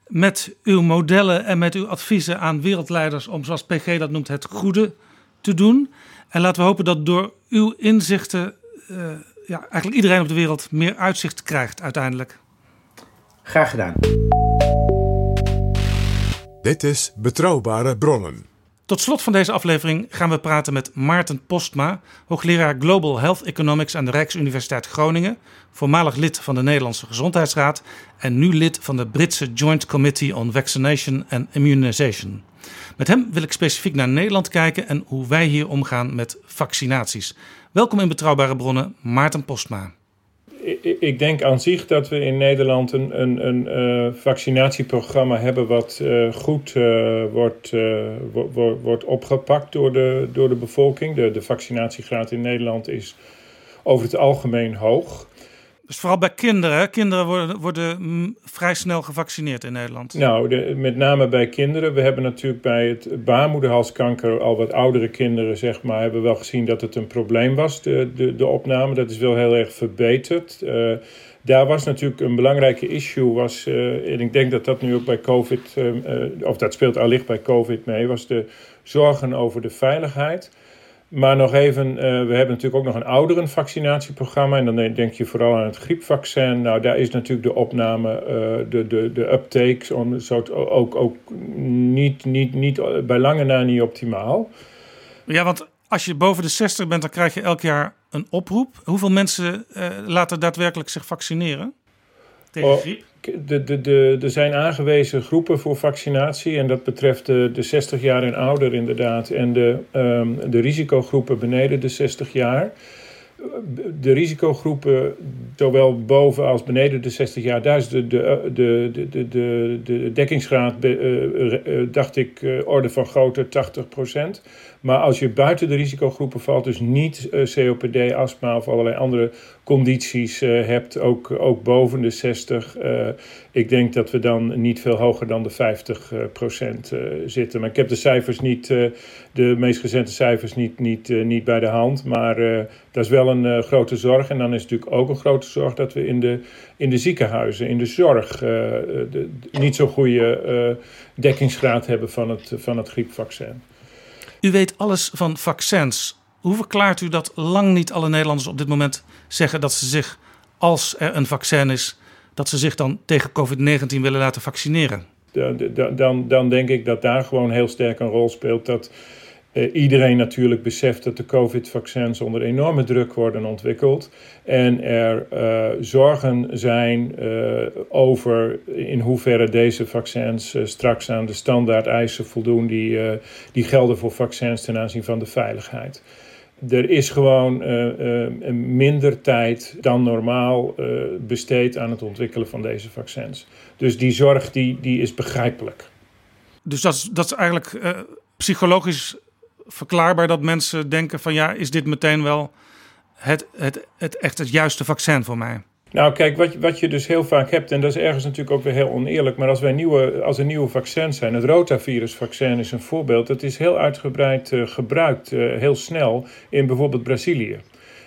met uw modellen en met uw adviezen aan wereldleiders om, zoals PG dat noemt, het goede te doen. En laten we hopen dat door uw inzichten uh, ja, eigenlijk iedereen op de wereld meer uitzicht krijgt uiteindelijk. Graag gedaan. Dit is Betrouwbare Bronnen. Tot slot van deze aflevering gaan we praten met Maarten Postma, hoogleraar Global Health Economics aan de Rijksuniversiteit Groningen, voormalig lid van de Nederlandse Gezondheidsraad en nu lid van de Britse Joint Committee on Vaccination and Immunization. Met hem wil ik specifiek naar Nederland kijken en hoe wij hier omgaan met vaccinaties. Welkom in Betrouwbare Bronnen, Maarten Postma ik denk aan zich dat we in Nederland een, een, een uh, vaccinatieprogramma hebben wat uh, goed uh, wordt, wordt, wordt opgepakt door de, door de bevolking. De, de vaccinatiegraad in Nederland is over het algemeen hoog. Dus vooral bij kinderen. Kinderen worden, worden vrij snel gevaccineerd in Nederland. Nou, de, met name bij kinderen. We hebben natuurlijk bij het baarmoederhalskanker al wat oudere kinderen, zeg maar, hebben wel gezien dat het een probleem was, de, de, de opname. Dat is wel heel erg verbeterd. Uh, daar was natuurlijk een belangrijke issue, was, uh, en ik denk dat dat nu ook bij COVID, uh, of dat speelt allicht bij COVID mee, was de zorgen over de veiligheid. Maar nog even, uh, we hebben natuurlijk ook nog een ouderenvaccinatieprogramma. En dan denk je vooral aan het griepvaccin. Nou, daar is natuurlijk de opname, uh, de, de, de uptake, on, zo, ook, ook niet, niet, niet, bij lange na niet optimaal. Ja, want als je boven de 60 bent, dan krijg je elk jaar een oproep. Hoeveel mensen uh, laten daadwerkelijk zich vaccineren oh? De, de, de, er zijn aangewezen groepen voor vaccinatie en dat betreft de, de 60 jaar en ouder inderdaad en de, um, de risicogroepen beneden de 60 jaar. de risicogroepen, zowel boven als beneden de 60 jaar, daar is de, de, de, de, de, de dekkingsgraad, dacht ik, orde van grootte 80 procent. Maar als je buiten de risicogroepen valt, dus niet COPD, astma of allerlei andere condities hebt, ook, ook boven de 60, ik denk dat we dan niet veel hoger dan de 50 procent zitten. Maar ik heb de cijfers niet, de meest recente cijfers niet, niet, niet bij de hand, maar dat is wel een grote zorg. En dan is natuurlijk ook een grote zorg dat we in de, in de ziekenhuizen, in de zorg, de, niet zo'n goede dekkingsgraad hebben van het, van het griepvaccin. U weet alles van vaccins. Hoe verklaart u dat lang niet alle Nederlanders op dit moment zeggen dat ze zich, als er een vaccin is, dat ze zich dan tegen COVID-19 willen laten vaccineren? Dan, dan, dan denk ik dat daar gewoon heel sterk een rol speelt dat uh, iedereen natuurlijk beseft dat de COVID-vaccins onder enorme druk worden ontwikkeld. En er uh, zorgen zijn uh, over in hoeverre deze vaccins straks aan de standaard eisen voldoen die, die gelden voor vaccins ten aanzien van de veiligheid. Er is gewoon minder tijd dan normaal besteed aan het ontwikkelen van deze vaccins. Dus die zorg die, die is begrijpelijk. Dus dat is, dat is eigenlijk psychologisch verklaarbaar dat mensen denken van ja, is dit meteen wel het, het, het echt het juiste vaccin voor mij? Nou, kijk, wat, wat je dus heel vaak hebt, en dat is ergens natuurlijk ook weer heel oneerlijk, maar als, wij nieuwe, als er nieuwe vaccins zijn, het rotavirusvaccin is een voorbeeld, dat is heel uitgebreid uh, gebruikt, uh, heel snel, in bijvoorbeeld Brazilië.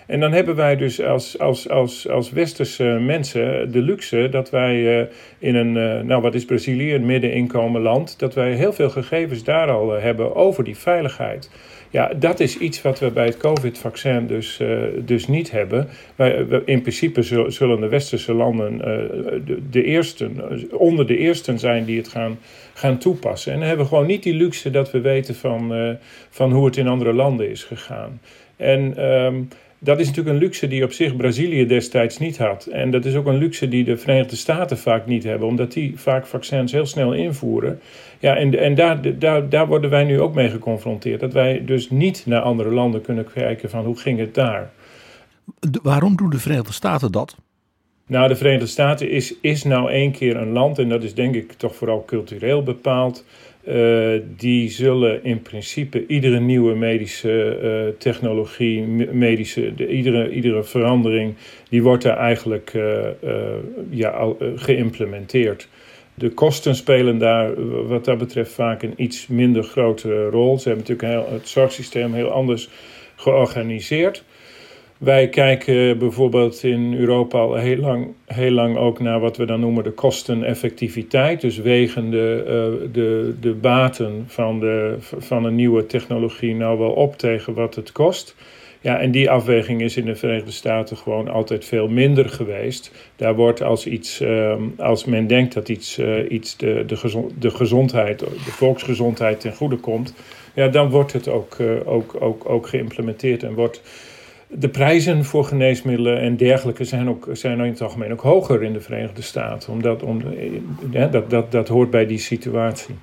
En dan hebben wij dus als, als, als, als westerse mensen de luxe dat wij uh, in een, nou wat is Brazilië, een middeninkomen land, dat wij heel veel gegevens daar al hebben over die veiligheid. Ja, dat is iets wat we bij het COVID-vaccin dus, dus niet hebben. Wij, in principe zullen de westerse landen de, de eersten, onder de eersten zijn die het gaan, gaan toepassen. En dan hebben we gewoon niet die luxe dat we weten van, van hoe het in andere landen is gegaan. En um, dat is natuurlijk een luxe die op zich Brazilië destijds niet had. En dat is ook een luxe die de Verenigde Staten vaak niet hebben, omdat die vaak vaccins heel snel invoeren. Ja, en, en daar, daar, daar worden wij nu ook mee geconfronteerd. Dat wij dus niet naar andere landen kunnen kijken van hoe ging het daar. waarom doen de Verenigde Staten dat? Nou, de Verenigde Staten is, is nou één keer een land, en dat is denk ik toch vooral cultureel bepaald. Uh, die zullen in principe iedere nieuwe medische uh, technologie, medische, de, iedere, iedere verandering, die wordt daar eigenlijk uh, ja, geïmplementeerd. De kosten spelen daar wat dat betreft vaak een iets minder grote rol. Ze hebben natuurlijk het zorgsysteem heel anders georganiseerd. Wij kijken bijvoorbeeld in Europa al heel lang, heel lang ook naar wat we dan noemen de kosteneffectiviteit. Dus wegen de, uh, de, de baten van, de, van een nieuwe technologie nou wel op tegen wat het kost. Ja, en die afweging is in de Verenigde Staten gewoon altijd veel minder geweest. Daar wordt als iets, uh, als men denkt dat iets, uh, iets de, de, gezond, de gezondheid, de volksgezondheid ten goede komt, ja, dan wordt het ook, ook, ook, ook geïmplementeerd en wordt de prijzen voor geneesmiddelen en dergelijke zijn, ook, zijn in het algemeen ook hoger in de Verenigde Staten. Omdat, om, ja, dat, dat, dat hoort bij die situatie.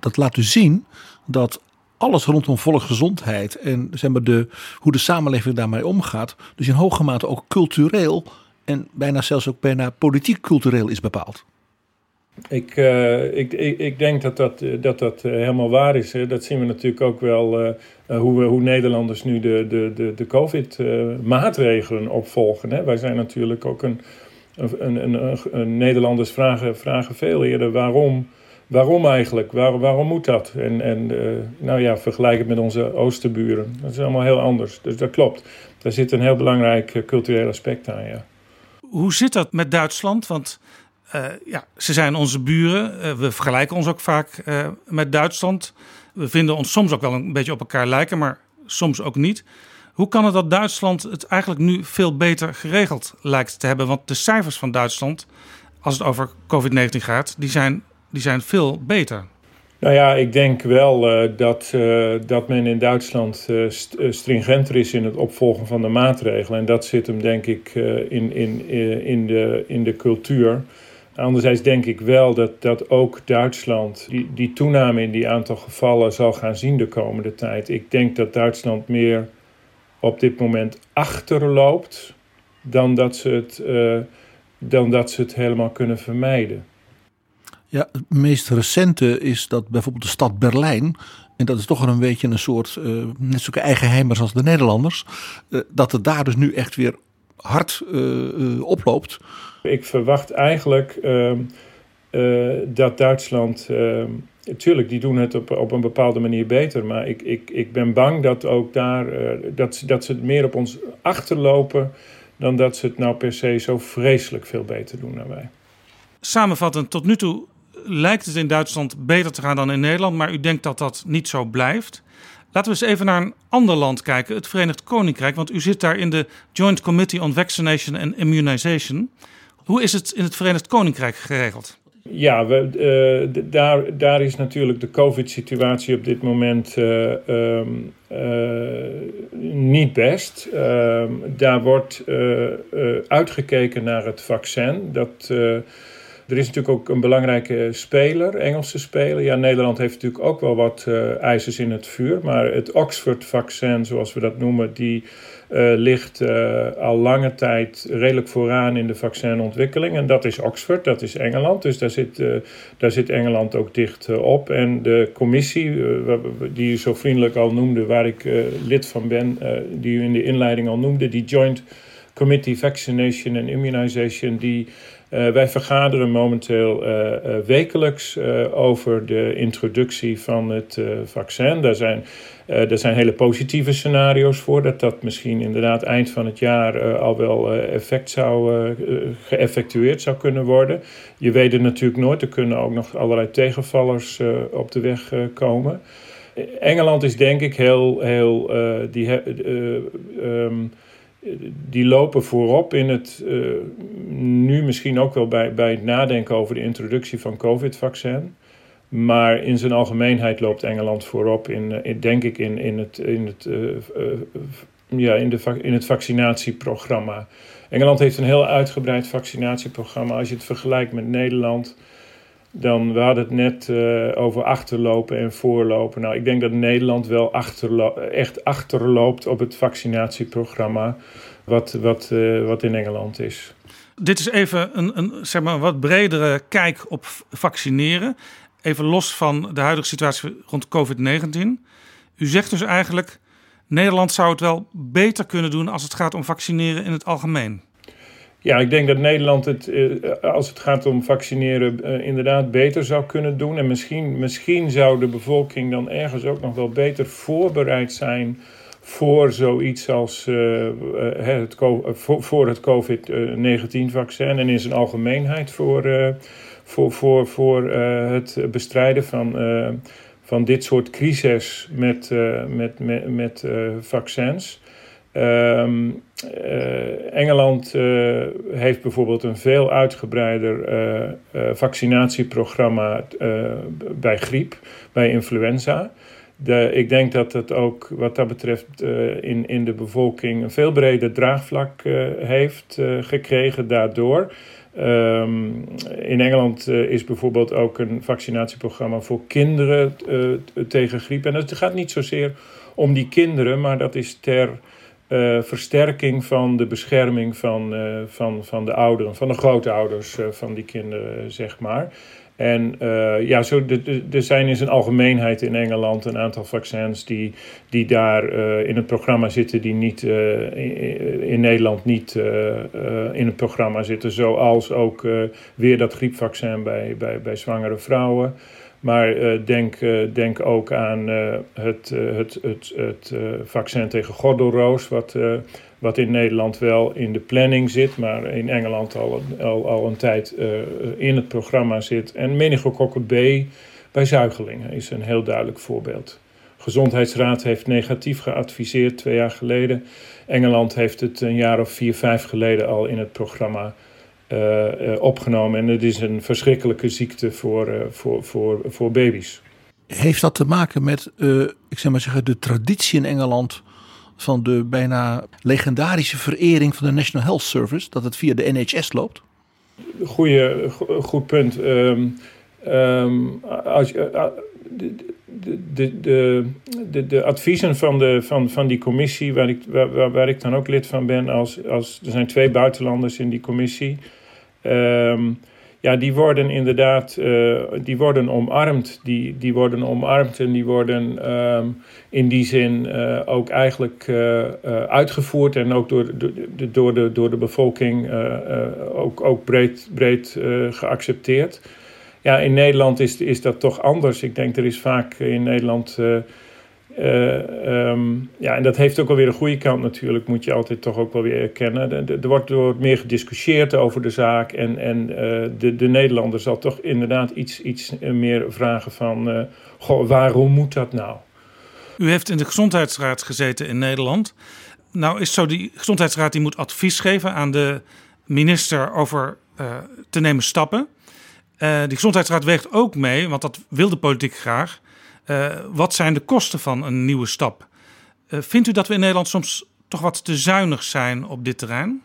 Dat laat dus zien dat alles rondom volksgezondheid en zeg maar de, hoe de samenleving daarmee omgaat, dus in hoge mate ook cultureel en bijna zelfs ook bijna politiek-cultureel is bepaald. Ik, uh, ik, ik, ik, denk dat dat, dat, dat eh, helemaal waar is. Hè. Dat zien we natuurlijk ook wel hoe, hoe Nederlanders nu de, de, de, de COVID-maatregelen opvolgen. Hè. Wij zijn natuurlijk ook een. een, een, Nederlanders vragen, vragen veel eerder waarom. Waarom eigenlijk? Waar, waarom moet dat? En, en nou ja, vergelijk het met onze oosterburen. Dat is allemaal heel anders. Dus dat klopt. Daar zit een heel belangrijk cultureel aspect aan, ja. Hoe zit dat met Duitsland? Want uh, ja, ze zijn onze buren. Uh, we vergelijken ons ook vaak uh, met Duitsland. We vinden ons soms ook wel een beetje op elkaar lijken, maar soms ook niet. Hoe kan het dat Duitsland het eigenlijk nu veel beter geregeld lijkt te hebben? Want de cijfers van Duitsland, als het over COVID-19 gaat, die zijn, die zijn veel beter. Nou ja, ik denk wel dat, dat men in Duitsland st stringenter is in het opvolgen van de maatregelen. En dat zit hem denk ik in, in, in, de, in de cultuur. Anderzijds denk ik wel dat, dat ook Duitsland die, die toename in die aantal gevallen zal gaan zien de komende tijd. Ik denk dat Duitsland meer op dit moment achterloopt dan dat ze het, dan dat ze het helemaal kunnen vermijden. Ja, het meest recente is dat bijvoorbeeld de stad Berlijn en dat is toch een beetje een soort, uh, net zulke eigenheimers als de Nederlanders, uh, dat het daar dus nu echt weer hard uh, oploopt. Ik verwacht eigenlijk ehm, dat Duitsland, natuurlijk, ehm, die doen het op, op een bepaalde manier beter, maar ik, ik, ik ben bang dat ook daar, dat, ze, dat ze het meer op ons achterlopen dan dat ze het nou per se zo vreselijk veel beter doen dan wij. Samenvattend, tot nu toe lijkt het in Duitsland beter te gaan dan in Nederland, maar u denkt dat dat niet zo blijft. Laten we eens even naar een ander land kijken, het Verenigd Koninkrijk, want u zit daar in de Joint Committee on Vaccination and Immunization. Hoe is het in het Verenigd Koninkrijk geregeld? Ja, we, uh, daar, daar is natuurlijk de COVID-situatie op dit moment uh, um, uh, niet best. Ehm, daar wordt uitgekeken naar het vaccin. Dat er is natuurlijk ook een belangrijke speler, Engelse speler. Ja, Nederland heeft natuurlijk ook wel wat uh, ijzers in het vuur. Maar het Oxford-vaccin, zoals we dat noemen, die uh, ligt uh, al lange tijd redelijk vooraan in de vaccinontwikkeling. En dat is Oxford, dat is Engeland. Dus daar zit, daar zit Engeland ook dicht op. En de commissie, die u zo vriendelijk al noemde, waar ik lid van ben, die u in de inleiding al noemde, die Joint Committee Vaccination and Immunization, die uh, wij vergaderen momenteel uh, uh, wekelijks over de introductie van het vaccin. Daar zijn, er zijn hele positieve scenario's voor dat dat misschien inderdaad eind van het jaar al wel effect zou, geëffectueerd zou kunnen worden. Je weet het natuurlijk nooit, er kunnen ook nog allerlei tegenvallers op de weg komen. Engeland is denk ik heel, heel die, um, die lopen voorop in het, uh, nu misschien ook wel bij, bij het nadenken over de introductie van COVID-vaccin. Maar in zijn algemeenheid loopt Engeland voorop, in, in denk ik, in, in, het, in, het, uh, ja, in, de, in het vaccinatieprogramma. Engeland heeft een heel uitgebreid vaccinatieprogramma. Als je het vergelijkt met Nederland, dan we hadden het net uh, over achterlopen en voorlopen. Nou, ik denk dat Nederland wel achterlo echt achterloopt op het vaccinatieprogramma wat, wat, uh, wat in Engeland is. Dit is even een, een zeg maar, wat bredere kijk op vaccineren. Even los van de huidige situatie rond COVID-19. U zegt dus eigenlijk, Nederland zou het wel beter kunnen doen als het gaat om vaccineren in het algemeen. Ja, ik denk dat Nederland het, eh, als het gaat om vaccineren, eh, inderdaad beter zou kunnen doen. En misschien, misschien zou de bevolking dan ergens ook nog wel beter voorbereid zijn voor zoiets als uh, het, voor, het COVID-19-vaccin en in zijn algemeenheid voor, voor, voor, voor het bestrijden van, van dit soort crises met, met, met, met vaccins. Um, uh, Engeland uh, heeft bijvoorbeeld een veel uitgebreider uh, vaccinatieprogramma bij griep, bij influenza. Ik denk dat het ook wat dat betreft in, in de bevolking een veel breder draagvlak heeft gekregen daardoor. Um, in Engeland is bijvoorbeeld ook een vaccinatieprogramma voor kinderen tegen griep. En het gaat niet zozeer om die kinderen, maar dat is ter uh, versterking van de bescherming van, uh, van, van de ouderen, van de grootouders uh, van die kinderen, zeg maar. En ja, zo, er zijn in zijn algemeenheid in Engeland een aantal vaccins die, die daar in het programma zitten, die niet in, in, Nederland niet in het programma zitten. Zoals ook weer dat griepvaccin bij, bij, bij zwangere vrouwen. Maar uh, denk, uh, denk ook aan uh, het, het, het, het vaccin tegen gordelroos, wat, wat in Nederland wel in de planning zit, maar in Engeland al, al, al een tijd in het programma zit. En meningokokken B bij zuigelingen is een heel duidelijk voorbeeld. Gezondheidsraad heeft negatief geadviseerd twee jaar geleden. Engeland heeft het een jaar of vier, vijf geleden al in het programma opgenomen. En het is een verschrikkelijke ziekte voor, uh, voor, voor, voor baby's. Heeft dat te maken met, ik zeg maar zeggen, de traditie in Engeland van de bijna legendarische verering van de National Health Service, dat het via de NHS loopt? Goeie, goed punt. Um, um, als, de, de, de, de, adviezen van, de, van, van die commissie, waar ik, waar, waar ik dan ook lid van ben, als, als, er zijn twee buitenlanders in die commissie. Um, ja, die worden inderdaad uh, die worden omarmd. Die, die worden omarmd en die worden um, in die zin uh, ook eigenlijk uh, uitgevoerd en ook door, door, door, de, door de bevolking ook, ook breed, breed geaccepteerd. Ja, in Nederland is, is dat toch anders. Ik denk er is vaak in Nederland uh, um, ja, en dat heeft ook alweer een goede kant natuurlijk, moet je altijd toch ook wel weer erkennen. Er, wordt, er meer gediscussieerd over de zaak en, en uh, de, de Nederlander zal toch inderdaad iets, iets meer vragen van, waarom moet dat nou? U heeft in de Gezondheidsraad gezeten in Nederland. Nou is zo, die Gezondheidsraad die moet advies geven aan de minister over te nemen stappen. die Gezondheidsraad weegt ook mee, want dat wil de politiek graag wat zijn de kosten van een nieuwe stap? Uh, vindt u dat we in Nederland soms toch wat te zuinig zijn op dit terrein?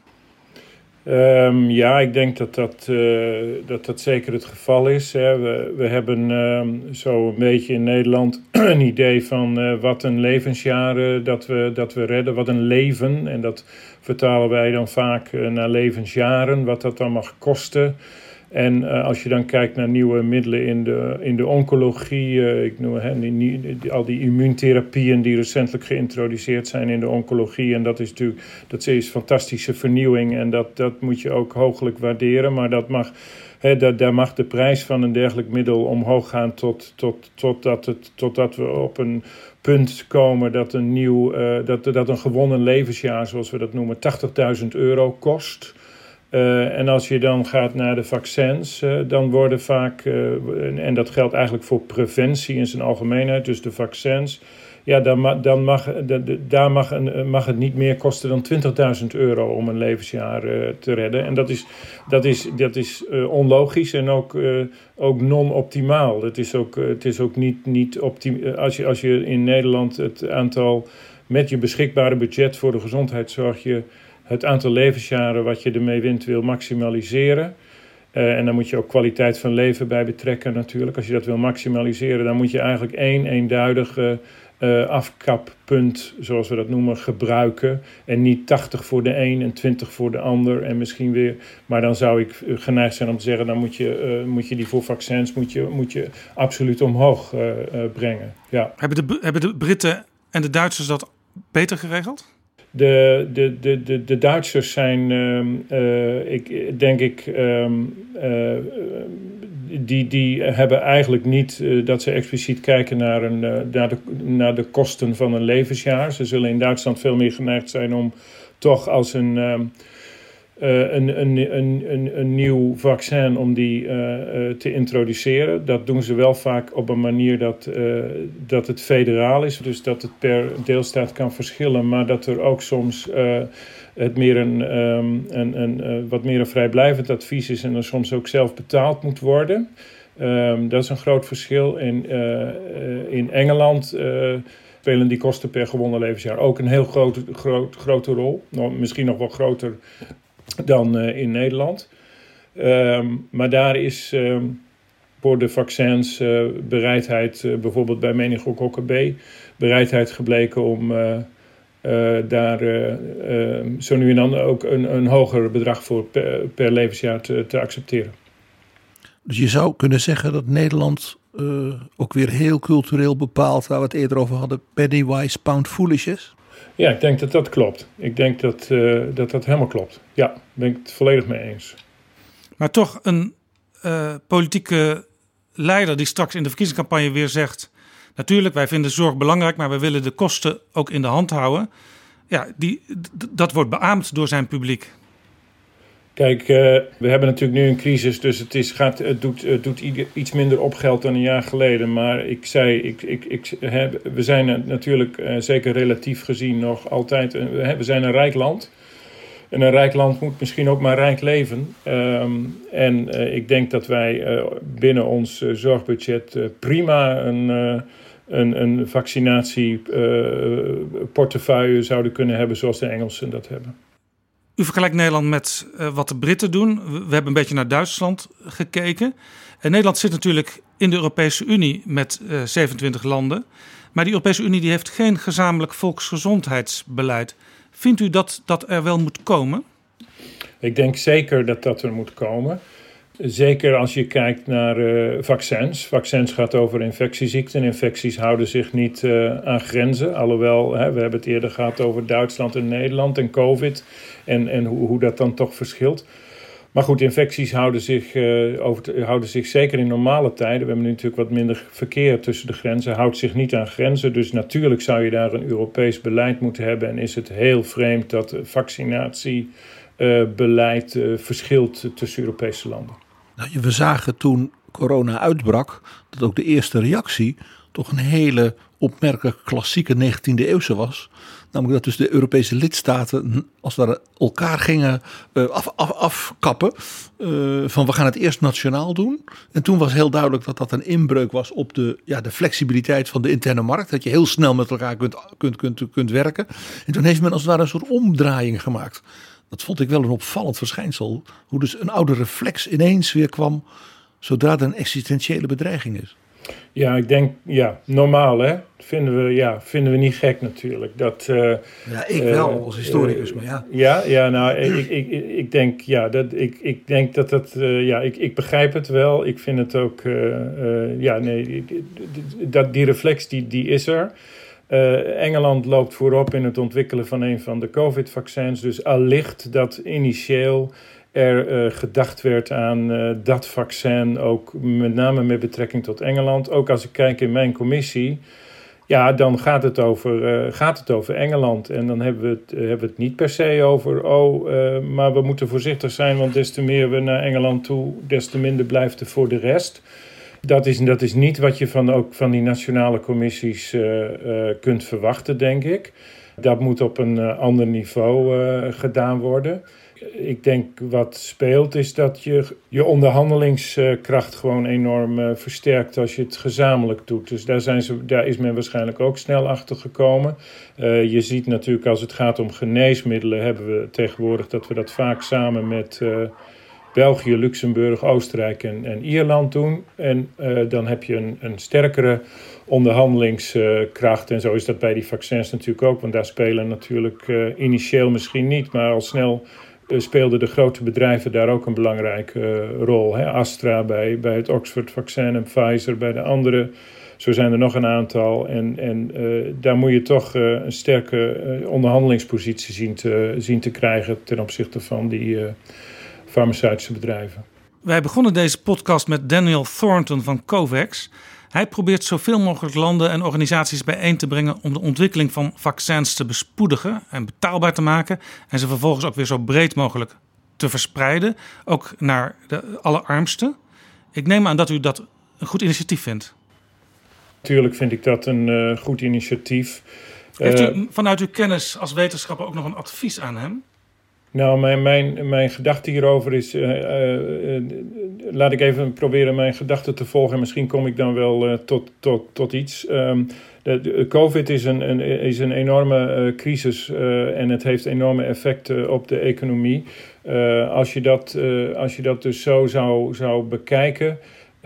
Um, ja, ik denk dat dat, uh, dat dat zeker het geval is. Hè. We, we hebben um, zo een beetje in Nederland een idee van wat een levensjaren dat we, dat we redden, wat een leven. En dat vertalen wij dan vaak naar levensjaren, wat dat dan mag kosten. En uh, als je dan kijkt naar nieuwe middelen in de, in de oncologie, uh, ik noem al die immuuntherapieën die recentelijk geïntroduceerd zijn in de oncologie. En dat is natuurlijk dat is fantastische vernieuwing en dat, dat moet je ook hooglijk waarderen. Maar dat mag, hè, daar mag de prijs van een dergelijk middel omhoog gaan tot, tot, totdat, het, totdat we op een punt komen dat een, nieuw, uh, dat, dat een gewonnen levensjaar, zoals we dat noemen, 80.000 euro kost. Uh, en als je dan gaat naar de vaccins, uh, dan worden vaak, uh, en dat geldt eigenlijk voor preventie in zijn algemeenheid, dus de vaccins, ja, dan, dan mag, daar mag, een, mag het niet meer kosten dan 20.000 euro om een levensjaar te redden. En dat is, dat is, dat is onlogisch en ook, ook non-optimaal. Het is ook, het is ook niet, niet optimaal. Als je, als je in Nederland het aantal met je beschikbare budget voor de gezondheidszorg je het aantal levensjaren wat je ermee wint wil maximaliseren. Uh, en dan moet je ook kwaliteit van leven bij betrekken natuurlijk. Als je dat wil maximaliseren, dan moet je eigenlijk één eenduidige uh, afkappunt, zoals we dat noemen, gebruiken. En niet 80 voor de een en 20 voor de ander. En misschien weer. Maar dan zou ik geneigd zijn om te zeggen: dan moet je, moet je die voor vaccins moet je, moet je absoluut omhoog brengen. Ja. Hebben, de, hebben de Britten en de Duitsers dat beter geregeld? De, de, de, de, de Duitsers zijn, uh, ik, denk ik, um, uh, die, die hebben eigenlijk niet uh, dat ze expliciet kijken naar, een, naar, de, naar de kosten van een levensjaar. Ze zullen in Duitsland veel meer geneigd zijn om toch als een. Uh, een, een, een, een, een nieuw vaccin om die uh, uh, te introduceren. Dat doen ze wel vaak op een manier dat, uh, dat het federaal is. Dus dat het per deelstaat kan verschillen. Maar dat er ook soms het meer een, um, een, een, wat meer een vrijblijvend advies is. En er soms ook zelf betaald moet worden. Um, dat is een groot verschil. In, in Engeland spelen die kosten per gewonnen levensjaar ook een heel grote, groot, grote rol. Nou, misschien nog wel groter dan uh, in Nederland. Um, maar daar is um, voor de vaccins uh, bereidheid, uh, bijvoorbeeld bij meningokokken B, bereidheid gebleken om daar ehm, zo nu en dan ook een, een hoger bedrag voor per, levensjaar te, te, accepteren. Dus je zou kunnen zeggen dat Nederland ook weer heel cultureel bepaalt, waar we het eerder over hadden, penny wise, pound foolish is? Ja, ik denk dat dat klopt. Ik denk dat uh, dat, dat helemaal klopt. Ja, daar ben ik het volledig mee eens. Maar toch een uh, politieke leider die straks in de verkiezingscampagne weer zegt... natuurlijk, wij vinden zorg belangrijk, maar we willen de kosten ook in de hand houden. Ja, die, dat wordt beaamd door zijn publiek. Kijk, uh, we hebben natuurlijk nu een crisis, dus het, is, gaat, het doet, het doet iets minder opgeld dan een jaar geleden. Maar ik zei, ik, ik, ik, we zijn natuurlijk, uh, zeker relatief gezien, nog altijd, we zijn een rijk land. En een rijk land moet misschien ook maar rijk leven. Um, en ik denk dat wij binnen ons zorgbudget prima een, een, een vaccinatieportefeuille zouden kunnen hebben zoals de Engelsen dat hebben. U vergelijkt Nederland met uh, wat de Britten doen. We hebben een beetje naar Duitsland gekeken. En Nederland zit natuurlijk in de Europese Unie met 27 landen. Maar die Europese Unie die heeft geen gezamenlijk volksgezondheidsbeleid. Vindt u dat dat er wel moet komen? Ik denk zeker dat dat er moet komen. Zeker als je kijkt naar uh, vaccins. Vaccins gaat over infectieziekten. Infecties houden zich niet uh, aan grenzen. Alhoewel, hè, we hebben het eerder gehad over Duitsland en Nederland en COVID. En, en hoe, hoe dat dan toch verschilt. Maar goed, infecties houden zich, uh, over, houden zich zeker in normale tijden. We hebben nu natuurlijk wat minder verkeer tussen de grenzen. Houdt zich niet aan grenzen. Dus natuurlijk zou je daar een Europees beleid moeten hebben. En is het heel vreemd dat vaccinatiebeleid verschilt tussen Europese landen. Nou, we zagen toen corona uitbrak dat ook de eerste reactie toch een hele opmerkelijk klassieke 19e eeuwse was. Namelijk dat dus de Europese lidstaten als het elkaar gingen uh, af, af, afkappen. Uh, van we gaan het eerst nationaal doen. En toen was heel duidelijk dat dat een inbreuk was op de, ja, de flexibiliteit van de interne markt. Dat je heel snel met elkaar kunt, kunt, kunt, kunt werken. En toen heeft men als het ware een soort omdraaiing gemaakt. Dat vond ik wel een opvallend verschijnsel. Hoe dus een oude reflex ineens weer kwam zodra er een existentiële bedreiging is. Ja, ik denk, ja, normaal hè. Vinden we, ja, vinden we niet gek natuurlijk. Dat, uh, ja, ik wel uh, als historicus, uh, maar ja. Ja, ja nou, ik, ik, ik denk, ja, dat, ik, ik denk dat dat, ja, ik, ik begrijp het wel. Ik vind het ook, ja, nee, dat, die reflex die, die is er. Uh, Engeland loopt voorop in het ontwikkelen van een van de COVID-vaccins. Dus allicht dat initieel er uh, gedacht werd aan uh, dat vaccin, ook met name met betrekking tot Engeland. Ook als ik kijk in mijn commissie, ja, dan gaat het over, gaat het over Engeland. En dan hebben we, het, hebben we het niet per se over, oh, maar we moeten voorzichtig zijn, want des te meer we naar Engeland toe, des te minder blijft er voor de rest. Dat is, dat is niet wat je van, ook van die nationale commissies uh, uh, kunt verwachten, denk ik. Dat moet op een uh, ander niveau gedaan worden. Ik denk wat speelt is dat je je onderhandelingskracht gewoon enorm versterkt als je het gezamenlijk doet. Dus daar, zijn ze, daar is men waarschijnlijk ook snel achter gekomen. je ziet natuurlijk als het gaat om geneesmiddelen hebben we tegenwoordig dat we dat vaak samen met België, Luxemburg, Oostenrijk en, en Ierland doen. En uh, dan heb je een, een sterkere onderhandelingskracht. en zo is dat bij die vaccins natuurlijk ook. Want daar spelen natuurlijk uh, initieel misschien niet, maar al snel uh, speelden de grote bedrijven daar ook een belangrijke rol. Hè? Astra bij, bij het Oxford-vaccin en Pfizer bij de andere. Zo zijn er nog een aantal. En, en daar moet je toch een sterke onderhandelingspositie zien te, zien te krijgen ten opzichte van die farmaceutische bedrijven. Wij begonnen deze podcast met Daniel Thornton van COVAX. Hij probeert zoveel mogelijk landen en organisaties bijeen te brengen om de ontwikkeling van vaccins te bespoedigen en betaalbaar te maken en ze vervolgens ook weer zo breed mogelijk te verspreiden, ook naar de allerarmsten. Ik neem aan dat u dat een goed initiatief vindt. Natuurlijk vind ik dat een uh, goed initiatief. Heeft u uh, vanuit uw kennis als wetenschapper ook nog een advies aan hem? Nou, mijn, mijn, mijn gedachte hierover is. Uh, uh, uh, laat ik even proberen mijn gedachten te volgen. En misschien kom ik dan wel tot, tot, tot iets. Um, COVID is een, een, is een enorme crisis en het heeft enorme effecten op de economie. als, je dat, als je dat dus zo zou, zou bekijken.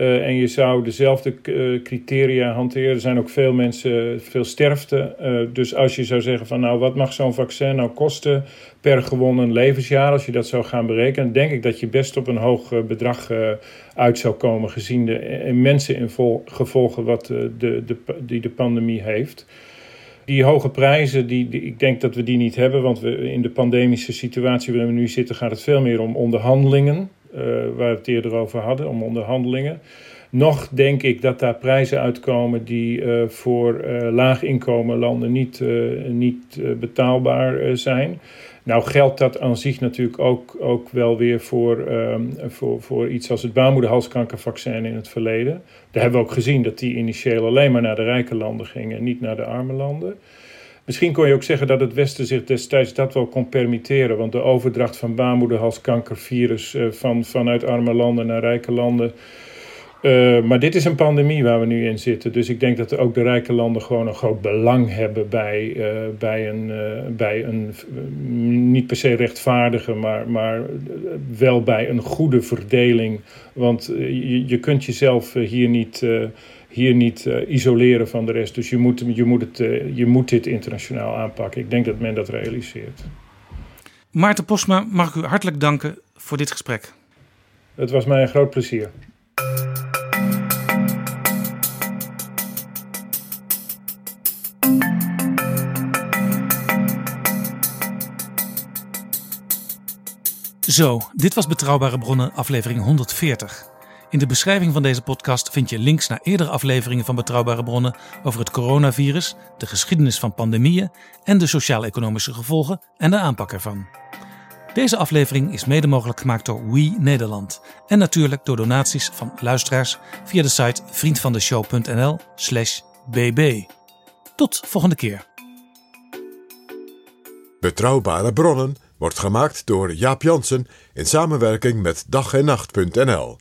Uh, en je zou dezelfde uh, criteria hanteren. Er zijn ook veel mensen, veel sterfte. Uh, dus als je zou zeggen van nou, wat mag zo'n vaccin nou kosten per gewonnen levensjaar, als je dat zou gaan berekenen, denk ik dat je best op een hoog bedrag uit zou komen, gezien de immense gevolgen wat de, de, die de pandemie heeft. Die hoge prijzen, die, die, ik denk dat we die niet hebben, want we, in de pandemische situatie waarin we nu zitten, gaat het veel meer om onderhandelingen. Uh, waar we het eerder over hadden, om onderhandelingen. Nog denk ik dat daar prijzen uitkomen die uh, voor uh, laag inkomen landen niet, niet betaalbaar zijn. Nou geldt dat aan zich natuurlijk ook, ook wel weer voor, um, voor, voor iets als het baarmoederhalskankervaccin in het verleden. Daar hebben we ook gezien dat die initieel alleen maar naar de rijke landen gingen en niet naar de arme landen. Misschien kon je ook zeggen dat het Westen zich destijds dat wel kon permitteren. Want de overdracht van baarmoederhalskankervirus uh, van, vanuit arme landen naar rijke landen. Uh, maar dit is een pandemie waar we nu in zitten. Dus ik denk dat ook de rijke landen gewoon een groot belang hebben bij, uh, bij een, bij een niet per se rechtvaardige, maar, maar wel bij een goede verdeling. Want je, je kunt jezelf hier niet, hier niet isoleren van de rest. Dus je moet, je, moet het, je moet dit internationaal aanpakken. Ik denk dat men dat realiseert. Maarten Posma, mag ik u hartelijk danken voor dit gesprek. Het was mij een groot plezier. Zo, dit was Betrouwbare Bronnen, aflevering 140. In de beschrijving van deze podcast vind je links naar eerdere afleveringen van Betrouwbare Bronnen over het coronavirus, de geschiedenis van pandemieën en de sociaal-economische gevolgen en de aanpak ervan. Deze aflevering is mede mogelijk gemaakt door We Nederland en natuurlijk door donaties van luisteraars via de site vriendvandeshow.nl/bb. Tot volgende keer. Betrouwbare bronnen wordt gemaakt door Jaap Jansen in samenwerking met dag en nacht.nl.